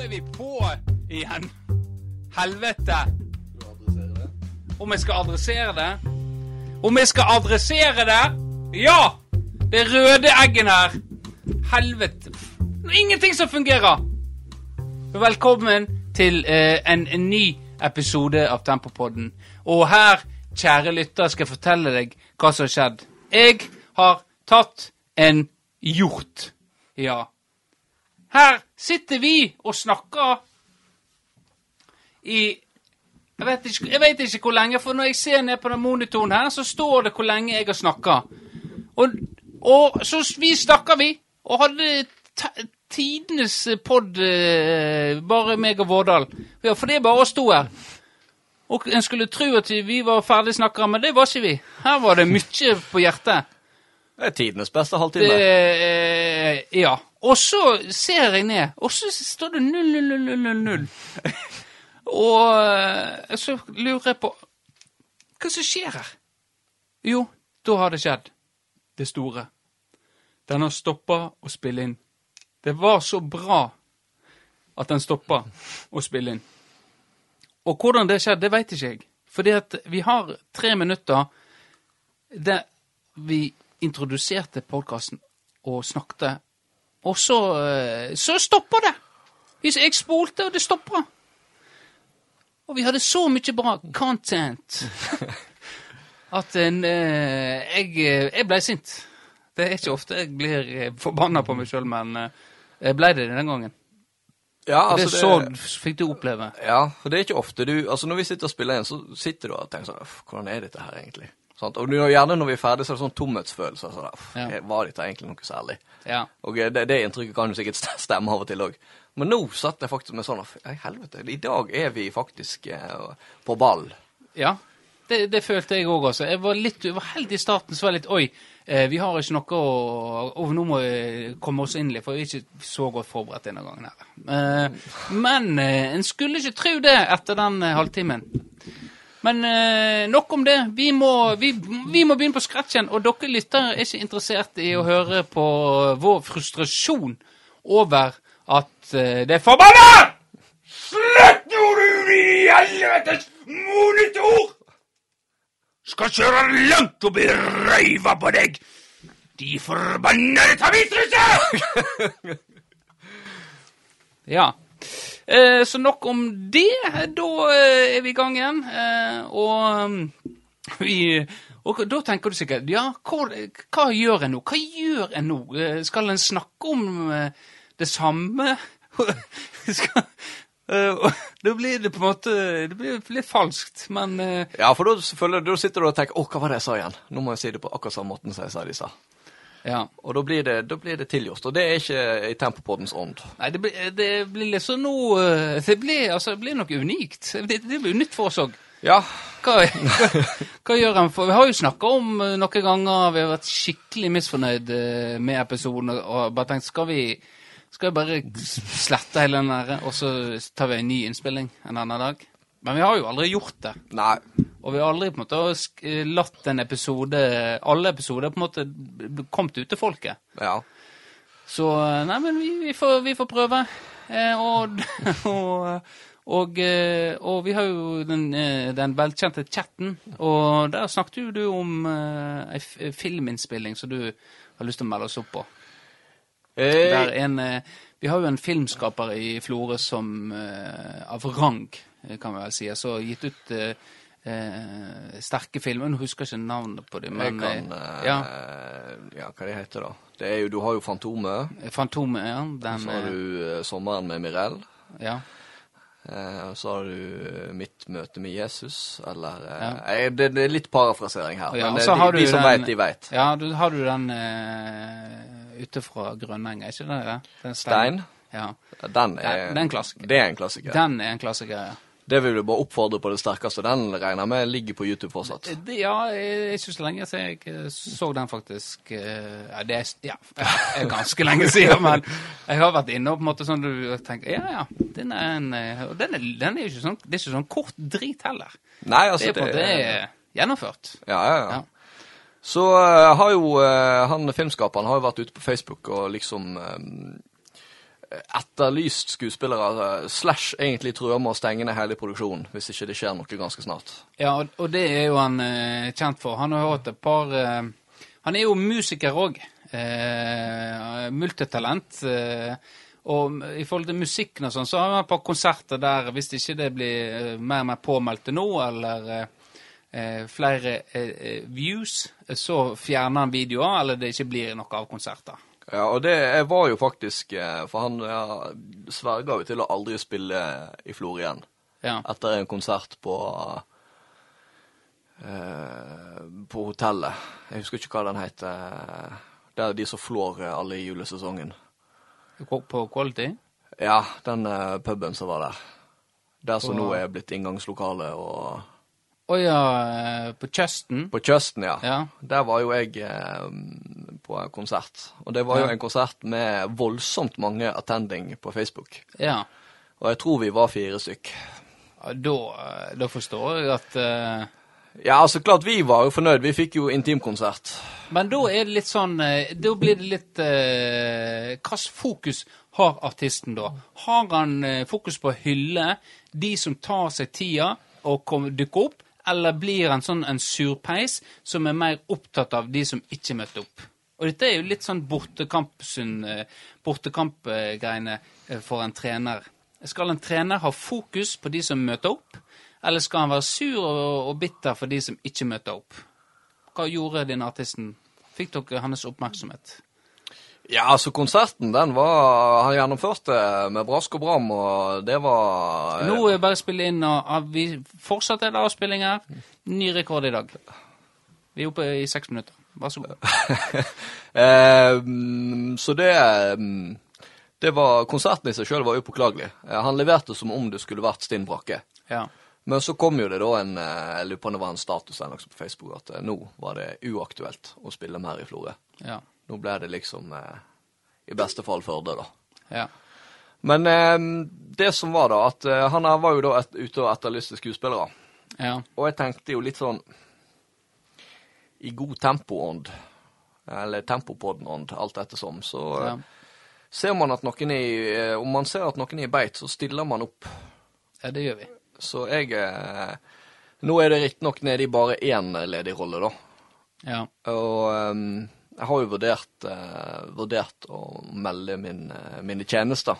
er vi på igjen. Helvete. Om jeg skal adressere det? Om jeg skal adressere det? Ja! Det røde eggen her. Helvete. Ingenting som fungerer. Velkommen til eh, en, en ny episode av Tempopodden. Og her, kjære lytter, skal jeg fortelle deg hva som har skjedd. Jeg har tatt en hjort. Ja. Her sitter vi og snakker i jeg vet, ikke, jeg vet ikke hvor lenge, for når jeg ser ned på den monitoren her, så står det hvor lenge jeg har snakka. Og, og så vi snakker, vi, og hadde tidenes pod, eh, bare meg og Vårdal. Ja, for det er bare oss to her. Og en skulle tro at vi var ferdig snakkere, men det var ikke vi. Her var det mye på hjertet. Det er tidenes beste Det, er eh, ja. Og så ser jeg ned, og så står det 0, 0, 0, 0, 0, 0. Og eh, så lurer jeg på Hva som skjer her? Jo, da har det skjedd. Det store. Den har stoppa å spille inn. Det var så bra at den stoppa å spille inn. Og hvordan det skjedde, det veit ikke jeg. Fordi at vi har tre minutter der vi introduserte podkasten og snakket, og så, eh, så stoppa det. Jeg spolte, og det stoppa. Og vi hadde så mye bra content at en, eh, jeg, eh, jeg ble sint. Det er ikke ofte jeg blir forbanna på meg sjøl, men jeg ble det den gangen. Ja, altså det, det, så fikk du oppleve. ja, for det er ikke ofte du Altså, når vi sitter og spiller inn, så sitter du og tenker sånn Hvordan er dette her, egentlig? Sant? Og gjerne når vi er ferdige, så er det sånn tomhetsfølelse. Sånn, "Uff, Ja. Var dette egentlig noe særlig? Ja. Og eh, det, det inntrykket kan jo sikkert stemme av og til òg. Men nå satt jeg faktisk med sånn "Uff, helvete, i dag er vi faktisk eh, på ball. Ja, det, det følte jeg òg også. Jeg var, litt, jeg var helt i starten så var jeg litt Oi, eh, vi har ikke noe å Og nå må vi komme oss inn litt, for vi er ikke så godt forberedt denne gangen her. Eh, men eh, en skulle ikke tro det etter den eh, halvtimen. Men eh, nok om det. Vi må, vi, vi må begynne på scratchen, og dere lyttere er ikke interessert i å høre på vår frustrasjon over at eh, det er forbanna! Du i helvetes monitor! Skal kjøre langt opp i røyva på deg! De forbannede tavisruser! ja. Eh, så nok om det. Da eh, er vi i gang igjen. Eh, og um, vi og da tenker du sikkert Ja, hva, hva gjør en nå? Hva gjør en nå? Eh, skal en snakke om eh, det samme? da blir det på en måte Det blir litt falskt, men Ja, for da sitter du og tenker 'Å, hva var det jeg sa igjen?' Nå må jeg si det på akkurat samme måten som jeg sa det i stad. Ja. Og da blir, det, da blir det tilgjort. Og det er ikke i Tempopoddens ånd. Nei, det blir, det blir liksom noe eh, Det blir, altså, det blir noe unikt. Det, det blir nytt for oss òg. Ja, Hva, hva, hva gjør han? For vi har jo snakka om eh, noen ganger Vi har vært skikkelig misfornøyd eh, med episoden og bare tenkt skal vi skal vi bare slette hele den der, og så tar vi en ny innspilling en annen dag? Men vi har jo aldri gjort det. nei. Og vi har aldri på en måte eh, latt en episode Alle episoder på en måte kommet ut til folket. Ja. Så eh, nei, men vi, vi, får, vi får prøve. Eh, og, og, og, eh, og vi har jo den, den velkjente chatten, og der snakket jo du om ei eh, filminnspilling som du har lyst til å melde oss opp på. Hey. En, eh, vi har jo en filmskaper i Florø som av rang, kan vi vel si, altså gitt ut eh, eh, sterke filmer. Nå husker jeg ikke navnet på dem, jeg kan eh, eh, ja, ja. hva det heter da? Det er jo, du har jo Fantomet. Fantomet, ja. Den, Så har eh, du eh, Sommeren med Mirell. ja. Eh, så har du eh, Mitt møte med Jesus, eller eh, Ja. eh, det, det er litt parafrasering her, Ja, men og eh, har de, de som den- vet, de vet. Ja, du, har du den eh, ute fra Grønenga, ikke det? det? Den Stein, Ja. den er, Den, den klassiker. det er en klassiker. Den er en klassiker, ja. Det vil du bare oppfordre på det sterkeste. Den regner jeg med ligger på YouTube fortsatt. Det, ja, jeg syns ikke så lenge siden jeg eh, så den faktisk eh, Ja, det er, ja, er ganske lenge siden, men jeg har vært inne og på en måte sånn du tenker Ja, ja, den er en eh, den er, den er ikke sånn Det er ikke sånn kort drit heller. Nei, altså, Det er på en måte gjennomført. Ja, ja, ja. Ja. Så uh, har jo uh, han filmskaperen har jo vært ute på Facebook og liksom eh, etterlyst skuespillere eh, slash egentlig truer med å stenge ned hele produksjonen hvis ikke det skjer noe ganske snart. Ja, og, det er jo han eh, kjent for. Han har hatt et par eh, Han er jo musiker òg. Eh, multitalent. Eh, og i forhold til musikken og sånn, så har han et par konserter der hvis ikke det blir eh, mer og mer påmeldte nå, eller flere views, så fjerner han videoer, eller det ikke blir noe av konserter. Ja, og det jeg var jo faktisk eh, For han ja, sverga jo til å aldri spille i Flor igjen. Ja. Etter en konsert på eh, På hotellet. Jeg husker ikke hva den heter. Det er de som flår eh, alle i julesesongen. På Quality? Ja, den eh, puben som var der. Der som nå er blitt inngangslokale og Å ja, eh, på Kjøsten? På Kjøsten, ja. Ja. Der var jo jeg eh, på en konsert. Og det var jo Ja. en konsert med voldsomt mange attending på Facebook. Ja. Og jeg tror vi var fire stykk. Ja, Da, eh, da forstår jeg at eh, Ja, altså klart vi var jo fornøyd. Vi fikk jo intimkonsert. Men da er det litt sånn eh, Da blir det litt eh, Hvilket fokus har artisten da? Har han fokus på å hylle de som tar seg tida og kom, dukker opp, eller blir han sånn en surpeis som er mer opptatt av de som ikke møtte opp? Og dette er jo litt sånn bortekamp-greiene bortekamp eh, for en trener. Skal en trener ha fokus på de som møter opp, eller skal han være sur og bitter for de som ikke møter opp? Hva gjorde denne artisten? Fikk dere hans oppmerksomhet? Ja, altså konserten, den var Han gjennomførte med brask og bram, og det var Nå er det bare å spille inn, og vi fortsatt er det avspilling her. Ny rekord i dag. Vi er oppe i seks minutter. Vær så god. eh, Så det mm, Det var Konserten i seg sjøl var upåklagelig. Eh, Han leverte som om det skulle vært stinn brakke. Ja. Men så kom jo det da en eh, Jeg lurer på om det var en status på Facebook at eh, nå var det uaktuelt å spille mer i Florø. Ja. Nå ble det liksom eh, i beste fall Førde, da. ja. Men eh, det som var da, at eh, han her var jo da et, ute og etterlyste skuespillere. ja. Og jeg tenkte jo litt sånn I god tempoånd, eller tempopodden-ånd, alt ettersom, så Ja. ser man at noen er i eh, Om man ser at noen er i beit, så stiller man opp. ja, det gjør vi. Så jeg eh, Nå er det riktignok nede i bare én ledig rolle, da. Ja. Og ehm, jeg har jo vurdert, eh, vurdert å melde min, eh, mine tjenester.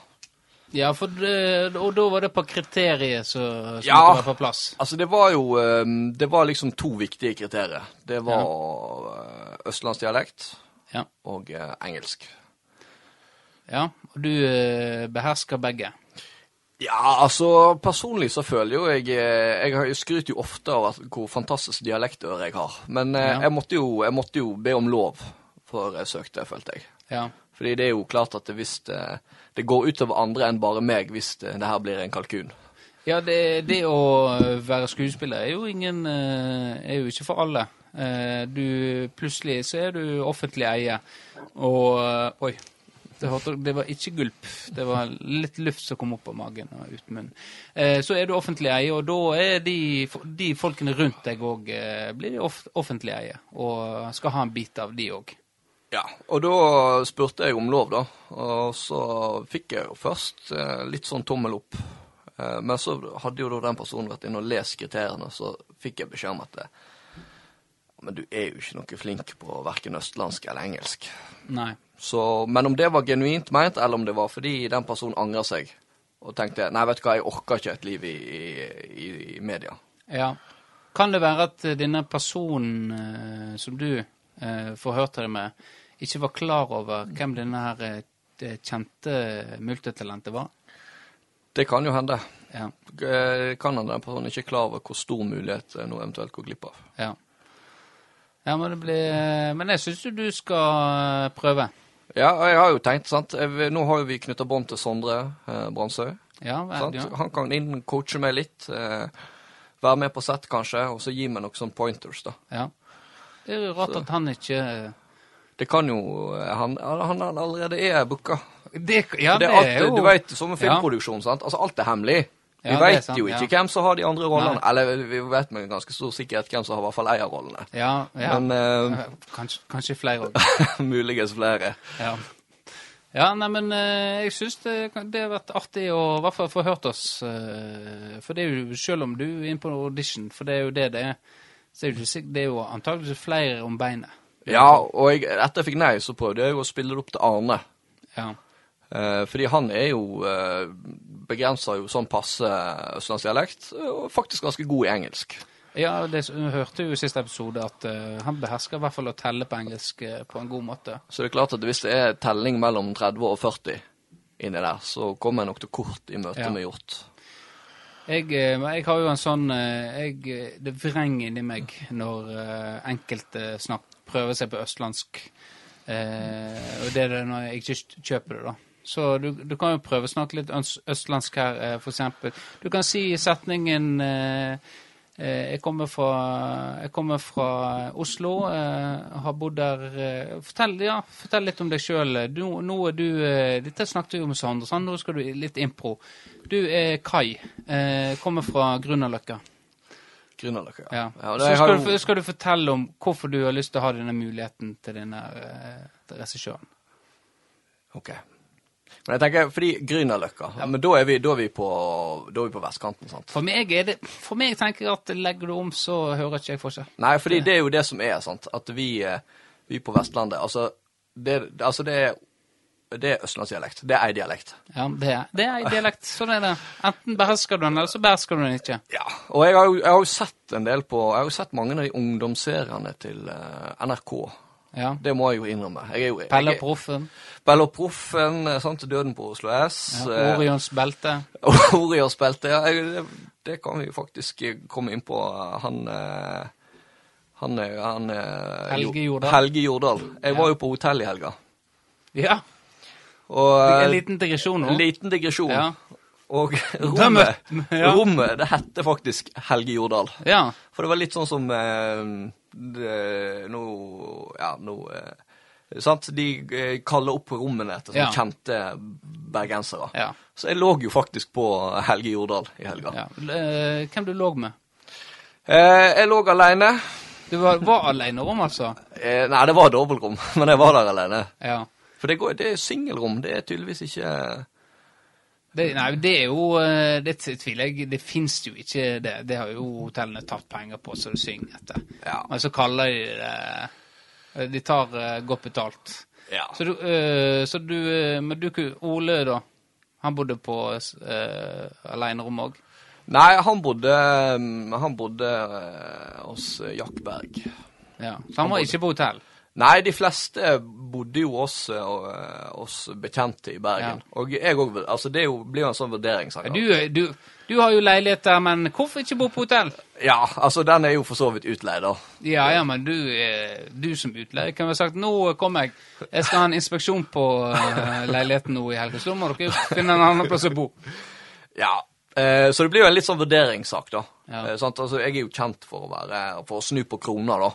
ja, det, og da var det på kriteriet som Ja. måtte være på plass. Altså, det var jo ehm, Det var liksom to viktige kriterier. Det var ja. østlandsdialekt Ja. og eh, engelsk. ja. Og du eh, behersker begge. Ja, altså personlig så føler jo jeg eh, Jeg skryter jo ofte av hvor fantastisk dialektøre jeg har. Men eh, Ja. jeg, måtte jo, jeg måtte jo be om lov før jeg søkte, følte jeg. Ja. Fordi det er jo klart at det, hvis det, det går utover andre enn bare meg hvis det, det her blir en kalkun. Ja, det, det å være skuespiller er jo ingen eh, Er jo ikke for alle. Eh, Du Plutselig så er du offentlig eie, og eh, Oi. Det, var ikke gulp. Det var litt luft som kom opp av magen og ut munnen. Eh, så er du offentlig eie, og da er de, de folkene rundt deg òg blir de offentlig eie, og skal ha en bit av de òg. Ja, og da spurte jeg om lov, da. Og så fikk jeg jo først eh, litt sånn tommel opp. Eh, men så hadde jo da den personen vært inne og lest kriteriene, så fikk jeg beskjed om at det, Men du er jo ikke noe flink på verken østlandsk eller engelsk. Nei. Så, men om det var genuint meint, eller om det var fordi den personen angrer seg og tenkte nei, vet du hva, jeg orker ikke et liv i, i, i media. Ja. Kan det være at eh, denne personen eh, som du eh, forhørte deg med, ikke var klar over hvem denne her eh, kjente multitalentet var? Det kan jo hende. Ja. Eh, Kan hende den personen ikke er klar over hvor stor mulighet noe eventuelt går glipp av. Ja, ja men, det blir, eh, men jeg syns jo du skal prøve. Ja, jeg har jo tenkt, sant. Nå har jo vi knytta bånd til Sondre eh, Brandsøy. Ja, vel, ja. Han kan inn coache meg litt. Eh, være med på sett, kanskje, og så gi meg noen sånne pointers, da. ja. Det er jo rart at han ikke Det kan jo eh, Han, han allerede er booka. det, Ja, det det alt, er jo Du vet, som med filmproduksjon, sant. Altså, alt er hemmelig. Vi Ja, vet sant, jo ja. ikke hvem som har de andre rollene. Nei. Eller vi vet med ganske stor sikkerhet hvem som har i hvert fall eierrollene. Ja, ja. Men uh, kanskje, kanskje flere òg. muligens flere. Ja. Ja, nei, men eh, jeg syns det, det har vært artig å i hvert fall få hørt oss. for det er jo, selv om du er inne på audition, for det er jo det det er, så er det, det er jo antakeligvis flere om beinet. Ja, og jeg, etter jeg fikk nei, så prøvde jeg å spille det opp til Arne. Ja. Eh, fordi han er jo eh, begrensa jo sånn passe østlandsdialekt, og faktisk ganske god i engelsk. Ja, det hørte jo i siste episode at uh, han behersker i hvert fall å telle på engelsk uh, på en god måte. Så det er klart at hvis det er telling mellom 30 og 40 inni der, så kommer jeg nok til kort i møte Ja. med hjort. Jeg, eh, jeg har jo en sånn jeg, Det vrenger inni meg når enkelte snakk, prøver seg på østlandsk. Eh, og det er det når jeg ikke kjøper det, da. Så du, du kan jo prøve å snakke litt østlandsk her, eh, eksempel. Du kan si setningen eh, eh, jeg, kommer fra, jeg kommer fra Oslo, eh, har bodd der eh, fortell, ja, fortell litt om deg sjøl. Nå, er du eh, Dette snakket vi om med Sondre, nå skal du litt impro. Du er Kai. Eh, kommer fra Grünerløkka. Grünerløkka, Ja. ja. ja Så skal jo- du, skal du fortelle om hvorfor du har lyst til å ha denne muligheten til denne uh, regissøren. Ok. Men jeg tenker, fordi Grünerløkka, men da er, vi, da, er vi på, da er vi på vestkanten, sant? For meg er det For meg tenker jeg at legger du om, så hører ikke jeg forskjell. Nei, fordi det er jo det som er, sant? At vi, eh, vi på Vestlandet, altså, det, altså det er, det er østlandsdialekt. Det er ei dialekt. Ja, det er, det er ei dialekt. Sånn er det. Enten behersker du den, eller så behersker du den ikke. Ja, og jeg har, jo, jeg har jo sett en del på Jeg har jo sett mange av de ungdomsseriene til eh, NRK. Ja. Det må jeg jo innrømme. Jeg jo, Pelle og Proffen. Pelle og Proffen, eh, sant? Døden på Oslo S. Ja, eh, Orions belte. Orions belte, Ja, jeg- det, det kan vi jo faktisk komme inn på. Han Han han, Helge Jordal. Helge Jordal. Jeg var jo på hotell i helga. Ja. Og En eh, liten digresjon nå. en liten digresjon. Ja. Og rommet, ja. rommet, det hette faktisk Helge Jordal. ja. For det var litt sånn som eh, det, Nå Ja, nå eh, Sant? De eh, kaller opp rommene etter sånne kjente bergensere. Ja. Så jeg lå jo faktisk på Helge Jordal i helga. ja. Hvem du lå med? Jeg lå alene. Du var, var alenerom, altså? Nei, det var dobbeltrom, men jeg var der alene. Ja. For det, går, det er singelrom. Det er tydeligvis ikke Det, nei, det er jo eh, Det tviler jeg Det fins jo ikke det. Det har jo hotellene tatt penger på, så du synger etter. Ja. Men så kaller de det eh, De tar eh, godt betalt. Ja. Så du, så du Men du Ole, da? Han bodde på uh, alenerom òg? Nei, han bodde, han bodde hos Jack Berg. Ja. Så han var ikke på hotell? Nei, de fleste bodde jo oss, oss bekjente i Bergen. Og jeg òg Altså, det jo, blir jo en sånn vurderingssak. Du, du, du har jo leilighet der, men hvorfor ikke bo på hotell? Ja, altså, den er jo for så vidt utleid, da. Ja, ja, men du, eh, du som utleier kan vel sagt nå kommer jeg. Jeg skal ha en inspeksjon på eh, leiligheten nå i helga, så da må dere finne en annen plass å bo. Ja. Eh, så det blir jo en litt sånn vurderingssak, da. Ja. Eh? Altså, jeg er jo kjent for å være For å snu på kroner, da.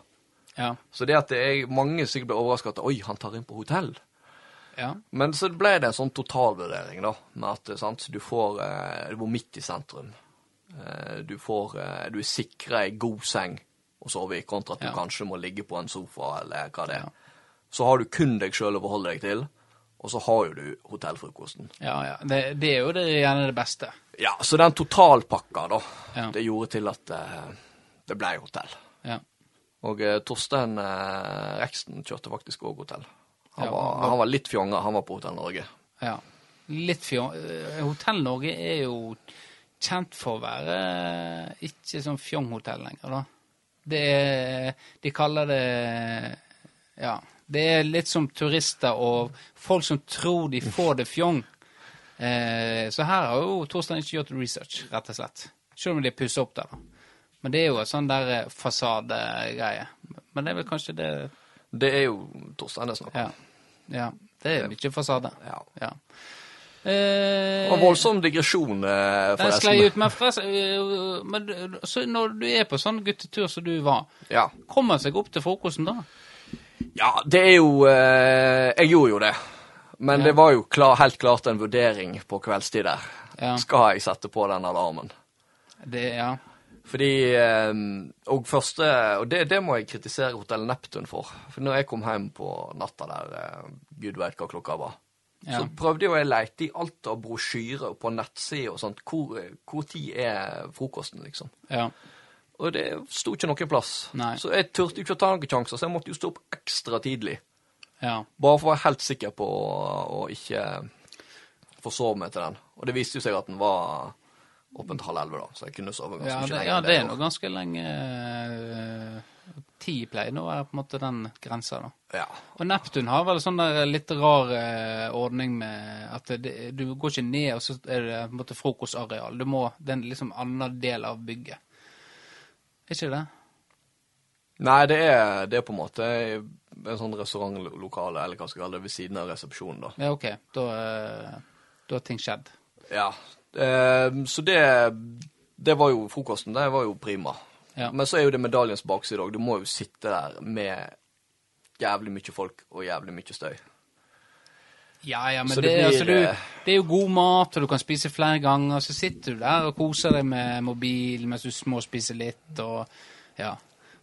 Ja. Så det at det er mange sikkert blir overraska at Oi, han tar inn på hotell. ja. Men så ble det en sånn totalvurdering, da. Med at sant, du får eh, Du bor midt i sentrum. Eh, du får eh, Du er sikra ei god seng å sove i, kontra at du kanskje må ligge på en sofa, eller hva det er. Ja. Så har du kun deg sjøl å forholde deg til, og så har jo du hotellfrokosten. Ja, ja. Det, det er jo det, gjerne det beste. Ja, så den totalpakka, da, Ja. det gjorde til at eh, det ble hotell. Ja. Og eh, Torstein eh, Reksten kjørte faktisk òg hotell. Han, Ja, var, han var litt fjonga, han var på Hotell Norge. ja. Litt fjong... eh, Hotell Norge er jo kjent for å være ikke sånn fjonghotell lenger, da. Det er De kaller det Ja. Det er litt som turister og folk som tror de får det fjong. Eh, så her har jo Torstein ikke gjort research, rett og slett. Selv om de pusser opp der, da. Men det er jo en sånn der eh, fasadegreie. Men det er vel kanskje det Det er jo Torstein det er snakk om. Ja. ja. Det er mye fasade. Ja. Ja. Eh, Og voldsom digresjon, eh, den sklei ut, men, forresten, eh, men så når du er på sånn guttetur som du var, Ja. kommer seg opp til frokosten da? ja, det er jo eh, Jeg gjorde jo det. Men Ja. det var jo klar, helt klart en vurdering på kveldstid der. Ja. Skal jeg sette på den alarmen? Det, ja. Fordi eh, Og første Og det, det må jeg kritisere Hotell Neptun for. For når jeg kom hjem på natta der, eh, gud veit hva klokka var, Ja. Så prøvde jo jeg å leite i alt av brosjyrer på nettsider og sånt. Hvor, hvor tid er frokosten, liksom? Ja. Og det sto ikke noen plass. Nei. Så jeg turte ikke å ta noen sjanser, så jeg måtte jo stå opp ekstra tidlig. Ja. Bare for å være helt sikker på å ikke forsove meg til den. Og det viste jo seg at den var åpen til halv elleve, da, så jeg kunne sove ganske Ja, mye det, lenger. ja, det er nå ganske lenge eh, Ti pleier nå være på en måte den grensa, da. Ja. Og Neptun har vel sånn der litt rar eh, ordning med at det, du går ikke ned, og så er det på en måte frokostareal. Du må, Det er en liksom annen del av bygget. Er ikke det? Nei, det er, det er på en måte en sånn restaurantlokale, eller hva skal jeg kalle det, ved siden av resepsjonen, da. Ja, OK. Da, eh, da har ting skjedd. Ja. Eh, så det, det var jo frokosten. Det var jo prima. Ja. Men så er jo det medaljens bakside òg. Du må jo sitte der med jævlig mye folk og jævlig mye støy. Ja, ja, men det, det blir, altså, du, eh, det er jo god mat, og du kan spise flere ganger. Så sitter du der og koser deg med mobil mens du småspiser litt. Og, ja.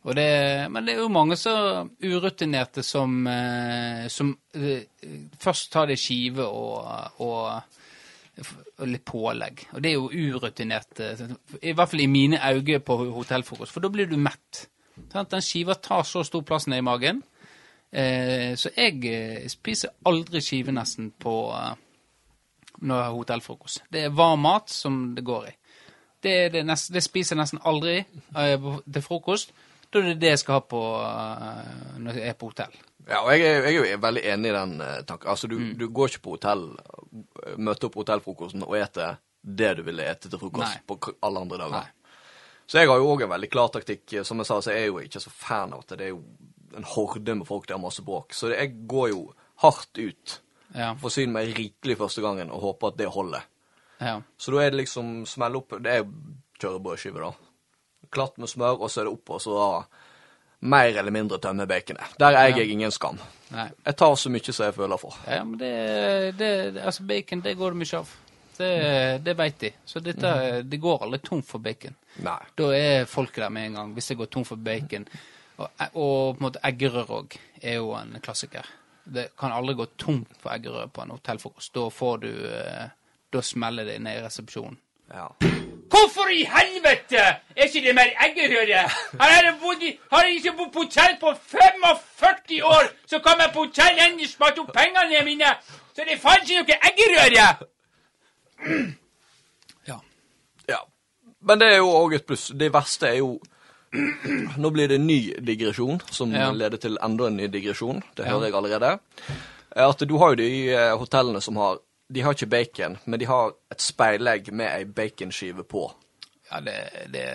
og det, men det er jo mange så urutinerte som, eh, som eh, først tar det i skive og, og, litt pålegg. Og det er jo urutinert, i hvert fall i mine øyne på hotellfrokost, for da blir du mett. Den skiva tar så stor plass ned i magen. Eh, så jeg eh, spiser aldri skive nesten på eh, når jeg har hotellfrokost. Det er varm mat som det går i. Det, det, nest, det spiser jeg nesten aldri eh, til frokost. Da er det det jeg skal ha på eh, når jeg er på hotell. Ja, og jeg, er- jeg er jo veldig enig i den tanken. Altså, du, du går ikke på hotell, møter opp på hotellfrokosten og ete det du ville ete til frokost Nei. på alle andre dager. Nei. Så jeg har jo òg en veldig klar taktikk. Som jeg sa, så er jeg jo ikke så fan av at det er jo en horde med folk der masse bråk. Så jeg går jo hardt ut, Ja, forsyner meg rikelig første gangen og håper at det holder. ja. Så da er det liksom smell opp Det er kjøre brødskive, da. Klatt med smør, og så er det opp, og så da mer eller mindre tømme baconet. Der eier jeg ingen skam. Nei. Jeg tar så mye som jeg føler for. Ja, men det, det, Altså, bacon, det går det mye av. Det, det veit de. Så dette, det går aldri tom for bacon. Nei. Da er folket der med en gang, hvis det går tom for bacon. Og, og på en måte eggerøre òg er jo en klassiker. Det kan aldri gå tomt for eggerøre på en hotellfrokost. Da får du eh, Da smeller det ned i resepsjonen. Ja. Hvorfor i helvete er ikke det mer eggerøre? Har jeg, bodd i, har jeg ikke bodd på hotell på 45 år, så kom jeg på hotell endelig sparte opp pengene mine, så det fant ikke noe eggerøre! Ja. ja. Men det er jo òg et pluss. Det verste er jo Nå blir det en ny digresjon, som Ja. leder til enda en ny digresjon. Det Ja. hører jeg allerede. Er At du har jo de eh, hotellene som har De har ikke bacon, men de har et speilegg med ei baconskive på. Ja, det, det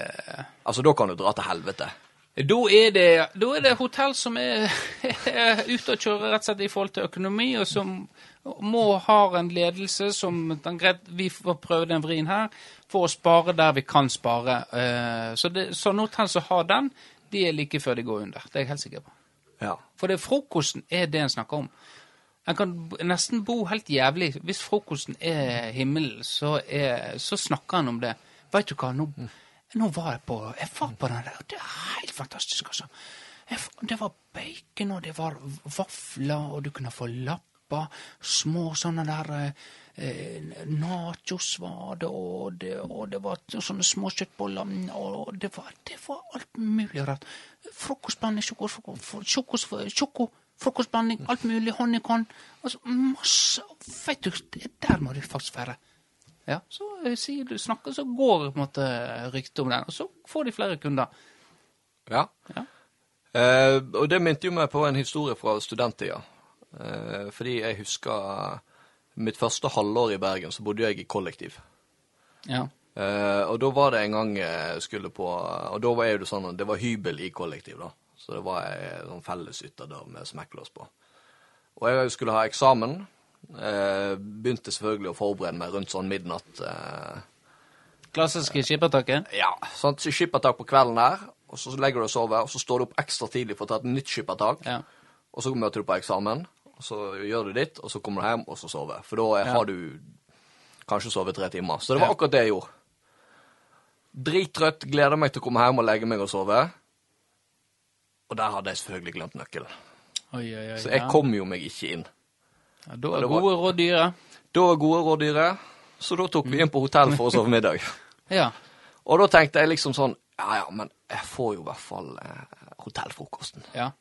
Altså, da kan du dra til helvete. Da er det, da er det hotell som er, er ute og kjører rett og slett i forhold til økonomi, og som må ha en ledelse som den, greit, Vi får prøve den vrien her for å spare der vi kan spare. Eh, Så det, sånne hotell som har den, de er like før de går under. Det er jeg helt sikker på. Ja. For det frokosten er det en snakker om. En kan nesten bo helt jævlig. Hvis frokosten er himmelen, så, så snakker han om det. Vet du hva, nå, nå var jeg på Jeg var på den der, det er helt fantastisk, altså. Jeg, det var bacon, og det var vafler, og du kunne få lapper. Små sånne der eh, nachos var det, og det, og det var sånne små kjøttboller, og det var, det var alt mulig rart. Frokostblanding, sjoko, sjoko, sjoko, sjoko, frokostblanding, alt mulig, honningkorn. Altså masse Vet du, der må du faktisk være. Ja, så eh, sier du snakker, så går på en måte ryktet om den, og så får de flere kunder. ja. Ja. Eh, og det minte jo meg på en historie fra studenttida. Eh, fordi jeg husker mitt første halvår i Bergen, så bodde jeg i kollektiv. Ja. Eh, og da var det en gang jeg skulle på Og da var jo det sånn det var hybel i kollektiv, da. Så det var ei sånn felles ytterdør med smekklås på. Og jeg skulle ha eksamen. Eh, begynte selvfølgelig å forberede meg rundt sånn midnatt. Eh, Klassiske skippertaket. ja, sånn skippertak på kvelden der. Og så legger du og sover, og så står du opp ekstra tidlig for å ta et nytt skippertak. Ja. Og så møter du på eksamen, og så gjør du ditt, og så kommer du hjem, og så sover. For da er- Ja. har du kanskje sovet tre timer. Så det var akkurat det jeg gjorde. Drittrøtt, gleder meg til å komme hjem og legge meg og sove. Og der hadde jeg selvfølgelig glemt nøkkelen. Oi, oi, oi. Så jeg kom jo meg ikke inn. Ja, da var- gode råd dyre. Da var gode råd dyre, så da tok vi inn på hotell for å sove middag. Ja. Og da tenkte jeg liksom sånn Ja ja, men jeg får jo i hvert fall eh, hotellfrokosten. Ja.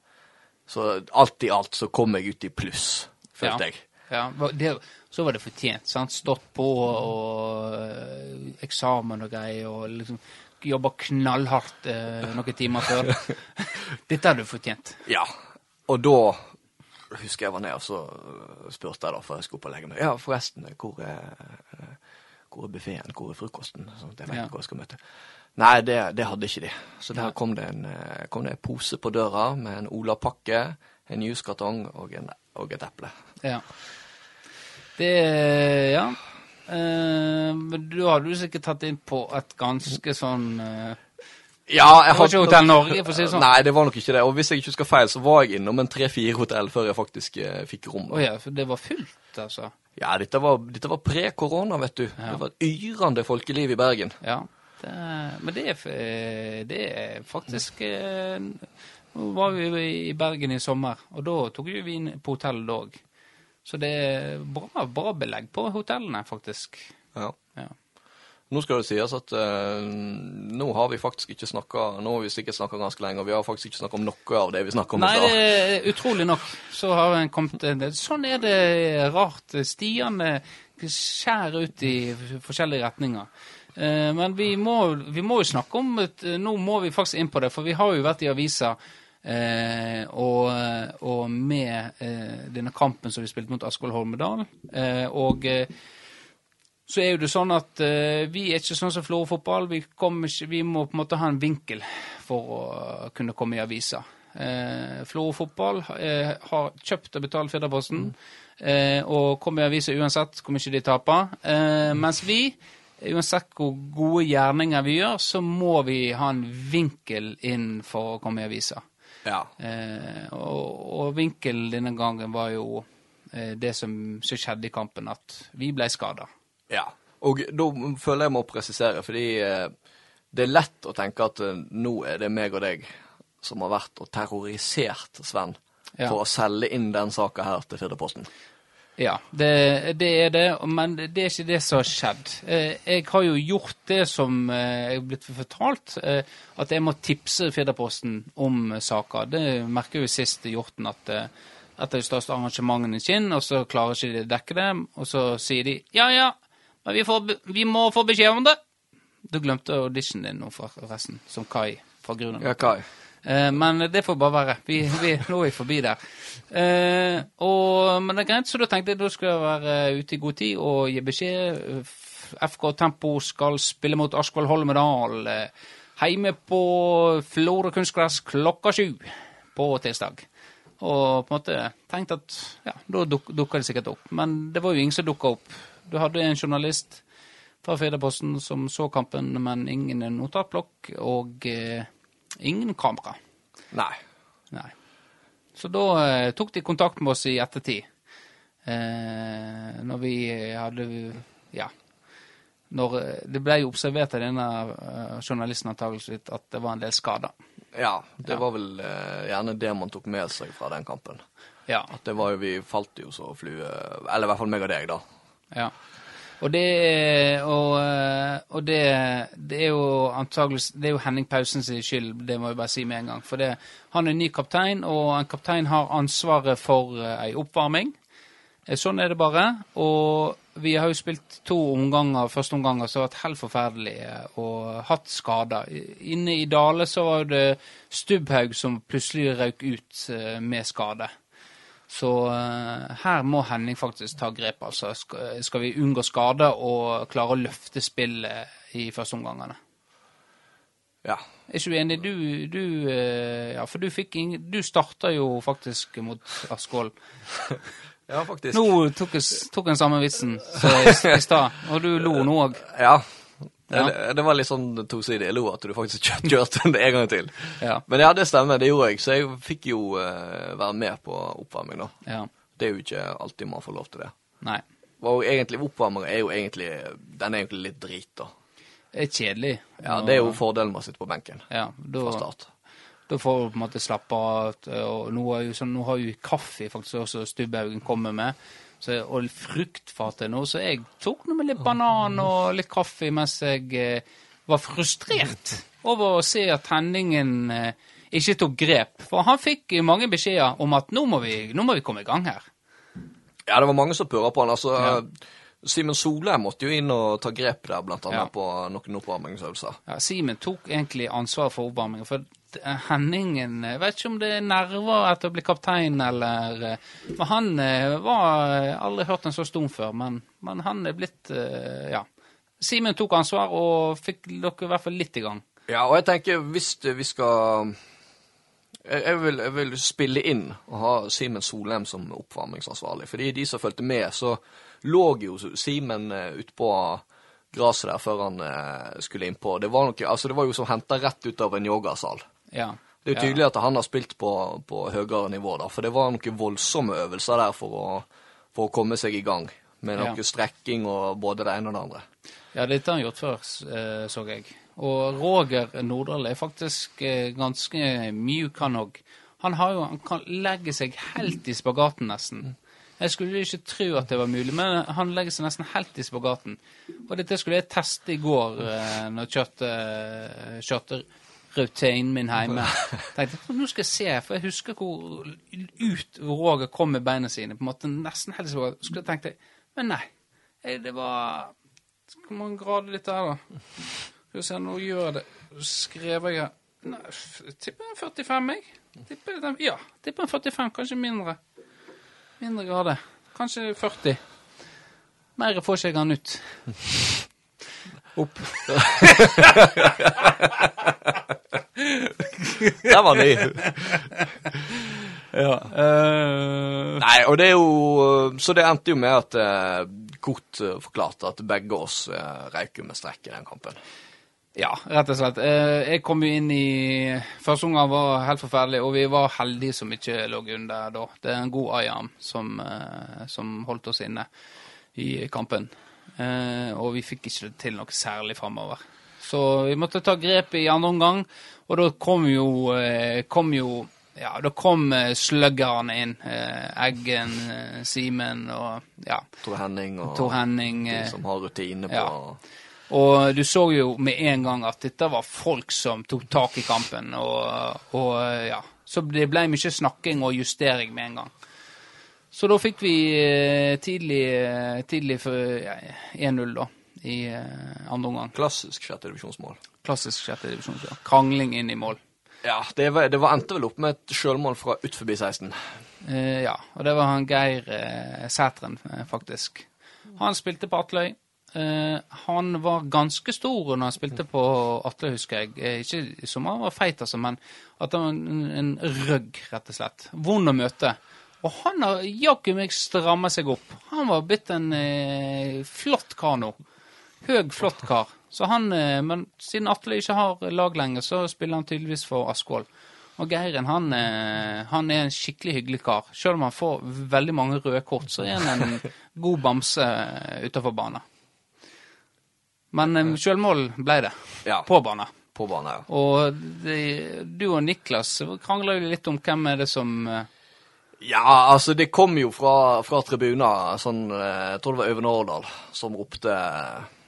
Så alt i alt så kom jeg ut i pluss, følte Ja. jeg. ja. Det, så var det fortjent. sant? Stått på og og eksamen og greier, og liksom jobba knallhardt eh, noen timer før. Dette hadde du fortjent. Ja. Og da husker jeg var nede, og så øh, spurte jeg da før jeg skulle opp og legge meg. Ja, forresten, hvor er, øh, hvor er buffeen? Hvor er frokosten? Sånn at jeg vet Ja. hvor jeg skal møte. Nei, det, det hadde ikke de. Så der kom det, en, øh, kom det en pose på døra med en Ola-pakke, en juskartong og, en, og et eple. Ja. Det Ja. Eh, men da hadde du sikkert tatt inn på et ganske sånn eh, Ja, jeg Det var ikke Hotell Norge, for å si det sånn. Nei, det var nok ikke det. Og hvis jeg ikke husker feil, så var jeg innom en tre-fire hotell før jeg faktisk eh, fikk rom. Å ja, for det var fullt, altså. Ja, dette var, dette var pre-korona, vet du. Ja. Det var et yrende folkeliv i Bergen. Ja. Det, men det er, eh, det er faktisk eh, Nå var vi i Bergen i sommer, og da tok vi inn på hotellet òg. Så det er bra, bra belegg på hotellene, faktisk. Ja. Ja. Nå skal det sies at eh, nå har vi faktisk ikke snakka Nå har vi sikkert snakka ganske lenge, og vi har faktisk ikke snakka om noe av det vi snakka om i Nei, stad. det er utrolig nok. Så har en kommet en- Sånn er det rart. Stiene skjærer ut i forskjellige retninger. Eh, Men vi må, vi må jo snakke om et, Nå må vi faktisk inn på det, for vi har jo vært i avisa eh, og, og med eh, denne kampen som vi spilte mot Askvoll Holmedal. Eh, og eh, så er jo det sånn at eh, vi er ikke sånn som Florø fotball. Vi, ikke, vi må på en måte ha en vinkel for å kunne komme i avisa. Eh, Florø fotball eh, har kjøpt og betalt Firdaposten eh, og kommer i avisa uansett hvor mye de taper. Eh, mens vi, uansett hvor gode gjerninger vi gjør, så må vi ha en vinkel inn for å komme i avisa. Ja. Eh, og, og vinkelen denne gangen var jo eh, det som, som skjedde i kampen, at vi ble skada. ja. Og da føler jeg må presisere, fordi eh, det er lett å tenke at eh, nå er det meg og deg som har vært og terrorisert Sven Ja. for å selge inn den saka her til Firdaposten. Ja, det, det er det, men det er ikke det som har skjedd. Eh, Jeg har jo gjort det som eh, jeg er blitt fortalt, eh, at jeg må tipse Firdaposten om saker. Det merker jo sist Hjorten at et av de største arrangementene skinn, og så klarer ikke de å dekke det, og så sier de ja, ja, men vi, får, vi må få beskjed om det. Du glemte auditionen din nå, forresten, som Kai fra Grunnen. Ja, Kai. Eh, men det får bare være. Vi, vi, nå er vi forbi der. Eh, og, men det er greit, så da tenkte jeg da skal jeg være ute i god tid og gi beskjed. FK Tempo skal spille mot Askvoll Holmedal eh, hjemme på Florø kunstgress klokka sju på tirsdag. Og på en måte tenkte at ja, da duk, dukka det sikkert opp. Men det var jo ingen som dukka opp. Du hadde en journalist fra Firdaposten som så kampen, men ingen notatblokk og eh, ingen kamera. Nei. Nei. Så da eh, tok de kontakt med oss i ettertid. Eh, når vi hadde Ja. Når eh, Det ble jo observert av denne eh, journalisten antakeligvis at det var en del skader. Ja, det Ja. var vel eh, gjerne det man tok med seg fra den kampen. Ja. At det var jo, Vi falt jo så flue Eller i hvert fall meg og deg, da. ja. Og det Og, eh, og det, det er jo antageligvis Det er jo Henning Pausens skyld, det må jeg bare si med en gang. For det, han er ny kaptein, og en kaptein har ansvaret for eh, ei oppvarming. Eh, Sånn er det bare. Og vi har jo spilt to omganger, første omganger som har vært helt forferdelige og hatt skader. Inne i Dale så var det Stubbhaug som plutselig røk ut med skade. Så eh, her må Henning faktisk ta grep, altså. Skal, vi unngå skade og klare å løfte spillet i første omgangene. Ja. Er ikke du enig? Du, du eh, Ja, for du fikk ingen Du starta jo faktisk mot Askvoll. Ja, faktisk. Nå tok jeg samme vitsen som i stad, og du lo nå òg. Ja. Ja. Det, det var litt sånn tosidig. Jeg lo at du faktisk kjørte, det en gang til. Ja. Men ja, det stemmer. Det gjorde jeg. Så jeg fikk jo uh, være med på oppvarming, da. ja. Det er jo ikke alltid man får lov til det. Nei. Og egentlig, oppvarming er jo egentlig Den er egentlig litt drit, da. Det er kjedelig. Ja, Det er jo fordelen med å sitte på benken ja, fra start. da får du på en måte slappe av. Og nå, jo sånn, nå har jo kaffe faktisk også Stubbhaugen kommer med. Så, og fruktfatet nå, så jeg tok noe med litt banan og litt kaffe mens jeg eh, var frustrert over å se at Henningen eh, ikke tok grep. For han fikk mange beskjeder om at nå må vi, nå må vi komme i gang her. Ja, det var mange som purra på han. altså... Simen Solheim måtte jo inn og ta grep der, blant annet Ja. på noen oppvarmingsøvelser. Ja, Simen tok egentlig ansvar for oppvarmingen. For eh, Henningen Jeg vet ikke om det er nerver etter å bli kaptein, eller Men han eh, var eh, Aldri hørt en så stum før, men, men han er blitt eh, Ja. Simen tok ansvar og fikk dere i hvert fall litt i gang. Ja, og jeg tenker hvis vi skal jeg, vil, jeg vil spille inn og ha Simen Solheim som oppvarmingsansvarlig. Fordi de som fulgte med, så lå jo Simen utpå på gresset der før han eh, skulle innpå. Det var, noe, altså det var jo som henta rett ut av en yogasal. Ja. Det er jo tydelig at han har spilt på, på høyere nivå, da, for det var noen voldsomme øvelser der for å, for å komme seg i gang. Med noe Ja. strekking og både det ene og det andre. Ja, dette har han gjort før, eh, så jeg. Og Roger Nordahl er faktisk eh, ganske mjuk, han òg. Han, har jo, han kan legge seg helt i spagaten, nesten. Jeg skulle ikke tro at det var mulig, men han legger seg nesten helt i spagaten. Og dette skulle jeg teste i går eh, når kjørte, kjørte rutinen min hjemme. Tenkte, nå skal jeg se, for jeg husker hvor ut Roger kom med beina sine. på en måte Nesten helt i spagaten. Så skulle jeg tenkt, men nei. eh, Det var Skal man grade litt der, da? Skal vi se, nå gjør jeg det. Skrev jeg Nei, tipper en 45, jeg. Tipper ja, tipper en 45, kanskje mindre. Mindre grader. Kanskje 40. Mer får ikke jeg han ut. Opp. Der var ny! Ja. Uh... Nei, og det er jo Så det endte jo med at eh, Kort eh, forklarte at begge oss røyk med strekk i den kampen. Ja, rett og slett. Eh, Jeg kom jo inn i Første omgang var helt forferdelig, og vi var heldige som ikke lå under da. Det er en god eye-arm som, eh, som holdt oss inne i kampen. Eh, Og vi fikk ikke til noe særlig framover. Så vi måtte ta grep i andre omgang, og da kom jo, kom jo ja, da kom sluggerne inn. Eggen, Simen og ja, Tor Henning og Tor Henning. de som har rutine på ja. Og du så jo med en gang at dette var folk som tok tak i kampen. Og, og ja, Så det ble mye snakking og justering med en gang. Så da fikk vi eh, tidlig, eh, tidlig for ja, 1-0 da, i eh, andre omgang. Klassisk sjette divisjonsmål. Klassisk sjette divisjon. Ja. Krangling inn i mål. Ja, det, var, det var endte vel opp med et sjølmål fra ut forbi 16. Eh, ja, og det var han Geir eh, Sætren, faktisk. Han spilte på Atløy. Eh, han var ganske stor når han spilte på Atle, husker jeg. Eh, ikke som han var feit, altså, men at han var en, en røgg, rett og slett. Vond å møte. Og han har jaggu meg stramma seg opp. Han var blitt en eh, flott kar nå. Høg, flott kar. Så han, eh, men siden Atle ikke har lag lenger, så spiller han tydeligvis for Askvoll. Og Geiren han, eh, han er en skikkelig hyggelig kar. Selv om han får veldig mange røde kort, så er han en god bamse utafor banen. Men eh, selvmål ble det. Ja. På banen. På banen, ja. Og de, du og Niklas krangla jo litt om hvem er det som eh, Ja, altså, det kom jo fra, fra tribuner, sånn eh, Jeg tror det var Øyvind Årdal som ropte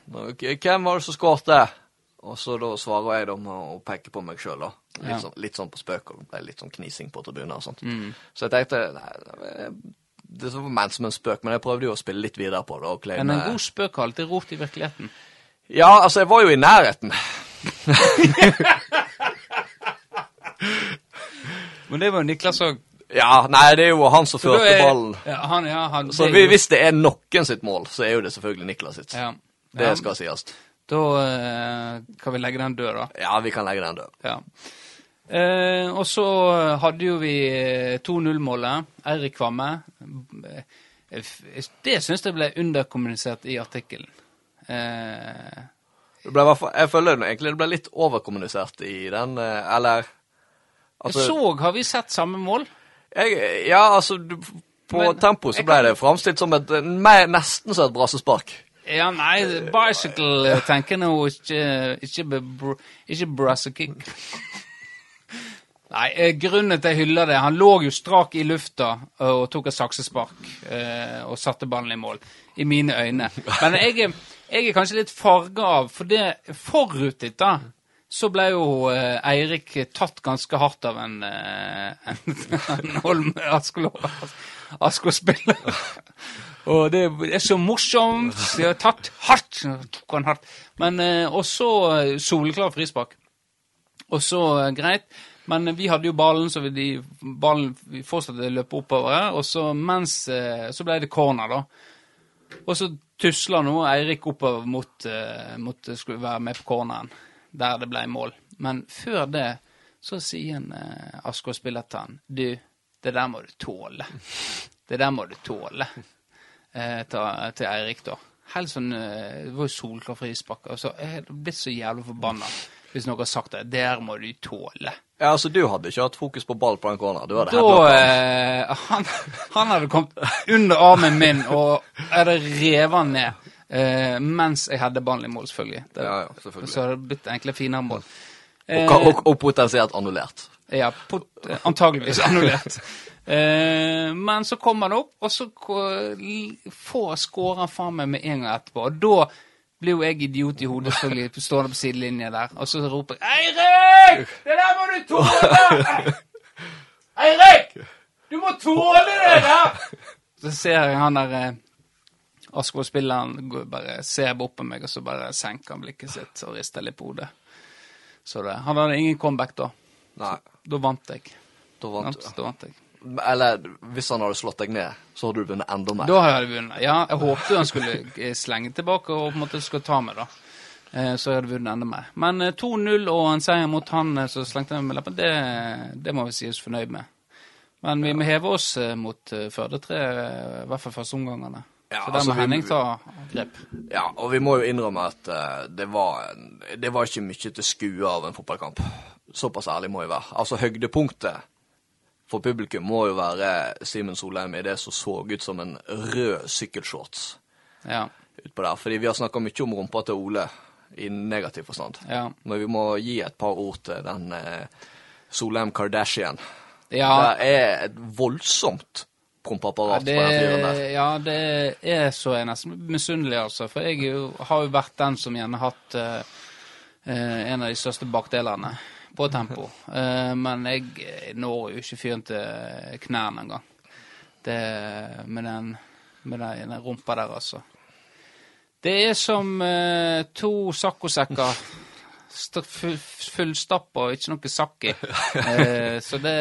Hvem var det som skåret? Og så da svarer jeg da med å peke på meg sjøl, da. Litt, Ja. sånn, litt sånn på spøk, og det ble litt sånn knising på tribuna og sånt. Mm. Så jeg tenkte nei, Det var ment som en spøk, men jeg prøvde jo å spille litt videre på det. og Men en god spøk har alltid rot i virkeligheten. Ja, altså, jeg var jo i nærheten. Men det var jo Niklas òg. Ja, nei, det er jo han som førte ballen. Ja, han, ja, han, Så vi- jo- hvis det er noen sitt mål, så er jo det selvfølgelig Niklas sitt. ja. Det skal sies. Da eh, kan vi legge den død, da. Ja, vi kan legge den død. Ja. Eh, og så hadde jo vi eh, 2-0-målet. Eirik Kvamme. Eh, Det syns jeg ble underkommunisert i artikkelen. Eh, Det ble, jeg føler egentlig det ble litt overkommunisert i den, eh, eller altså, så har vi sett samme mål. jeg, Ja, altså du, På Men- tempo så ble kan- det framstilt som et mer, nesten som et brassespark. Ja, nei, bicycle eh, tenker nå ikke Ikke, ikke brasse kick. Nei, eh, grunnen til jeg hyller det Han lå jo strak i lufta og tok et saksespark eh, og satte ballen i mål. I mine øyne. Men jeg, jeg er kanskje litt farga av For det forut ditt, da, så ble jo eh, Eirik tatt ganske hardt av en, en, en Holm Askå-spiller. Og det er så morsomt. De har tatt hardt. Tok han hardt. Men også Og soleklar frispark. Og så greit. Men vi hadde jo ballen, så de, ballen fortsatte å løpe oppover. Og så mens eh, Så ble det corner, da. Og så tusla nå Eirik oppover mot, eh, mot skulle være med på corneren, der det ble mål. Men før det så sier en eh, Askås-spiller til han Du, det der må du tåle. Det der må du tåle. Eh, til, til Eirik, da. Helt sånn eh, Det var jo solklar frispark. Og så er jeg blitt så jævlig forbanna hvis noen har sagt. Det der må du tåle. Ja, altså Du hadde ikke hatt fokus på ball på den corneren. Du hadde Da eh, han, han hadde kommet under armen min og hadde revet han ned. Eh, mens jeg hadde ballen i mål, selvfølgelig. Det, Ja, ja, selvfølgelig. Så hadde det blitt egentlig finere mål. og, og, og potensielt annullert. Ja, pot, antageligvis annullert. Eh, men så kommer han opp, og så får skårer han faen meg med en gang etterpå. Og da blir jo jeg idiot i hodet, selvfølgelig, stående på sidelinja der, og så roper jeg Eirik! Det der må du tåle! Eirik! Du må tåle det der! Så ser jeg han der eh, Askvoll-spilleren bare ser bort på meg, og så bare senker han blikket sitt og rister litt på hodet. Så det, han hadde ingen comeback da. Nei, Da vant jeg. da vant ja. Da vant jeg. Eller hvis han hadde slått deg ned, så hadde du vunnet enda mer. Da hadde jeg vunnet. Ja, jeg håpte han skulle eh, slenge tilbake og på en måte skulle ta meg, da. Eh, Så jeg hadde vunnet enda mer. Men eh, 2-0 og en seier mot han eh, som slengte meg med leppen, det, det må vi si oss fornøyd med. Men vi må heve oss eh, mot eh, Førde 3, eh, i hvert fall første omgangene. Ja, Så der altså, må Henning ta grep. Ja, og vi må jo innrømme at eh, det, var, det var ikke mye til skue av en fotballkamp. Såpass ærlig må jeg være. Altså, høydepunktet for publikum må jo være Simen Solheim i det som så ut som en rød sykkelshorts Ja. utpå der. Fordi vi har snakka mye om rumpa til Ole i negativ forstand. Ja. Men vi må gi et par ord til den eh, Solheim Kardashian. ja. Det er et voldsomt prompeapparat ja, på den fyren der. ja, det er så jeg nesten misunnelig, altså. For jeg jo, har jo vært den som gjerne hatt eh, en av de største bakdelene på tempo. Eh, men jeg når jo ikke fyren til knærne engang. Med den, med den, rumpa der, altså. Det er som eh, to saccosekker. st- Fullstappa og ikke noe sakk i. Eh, så det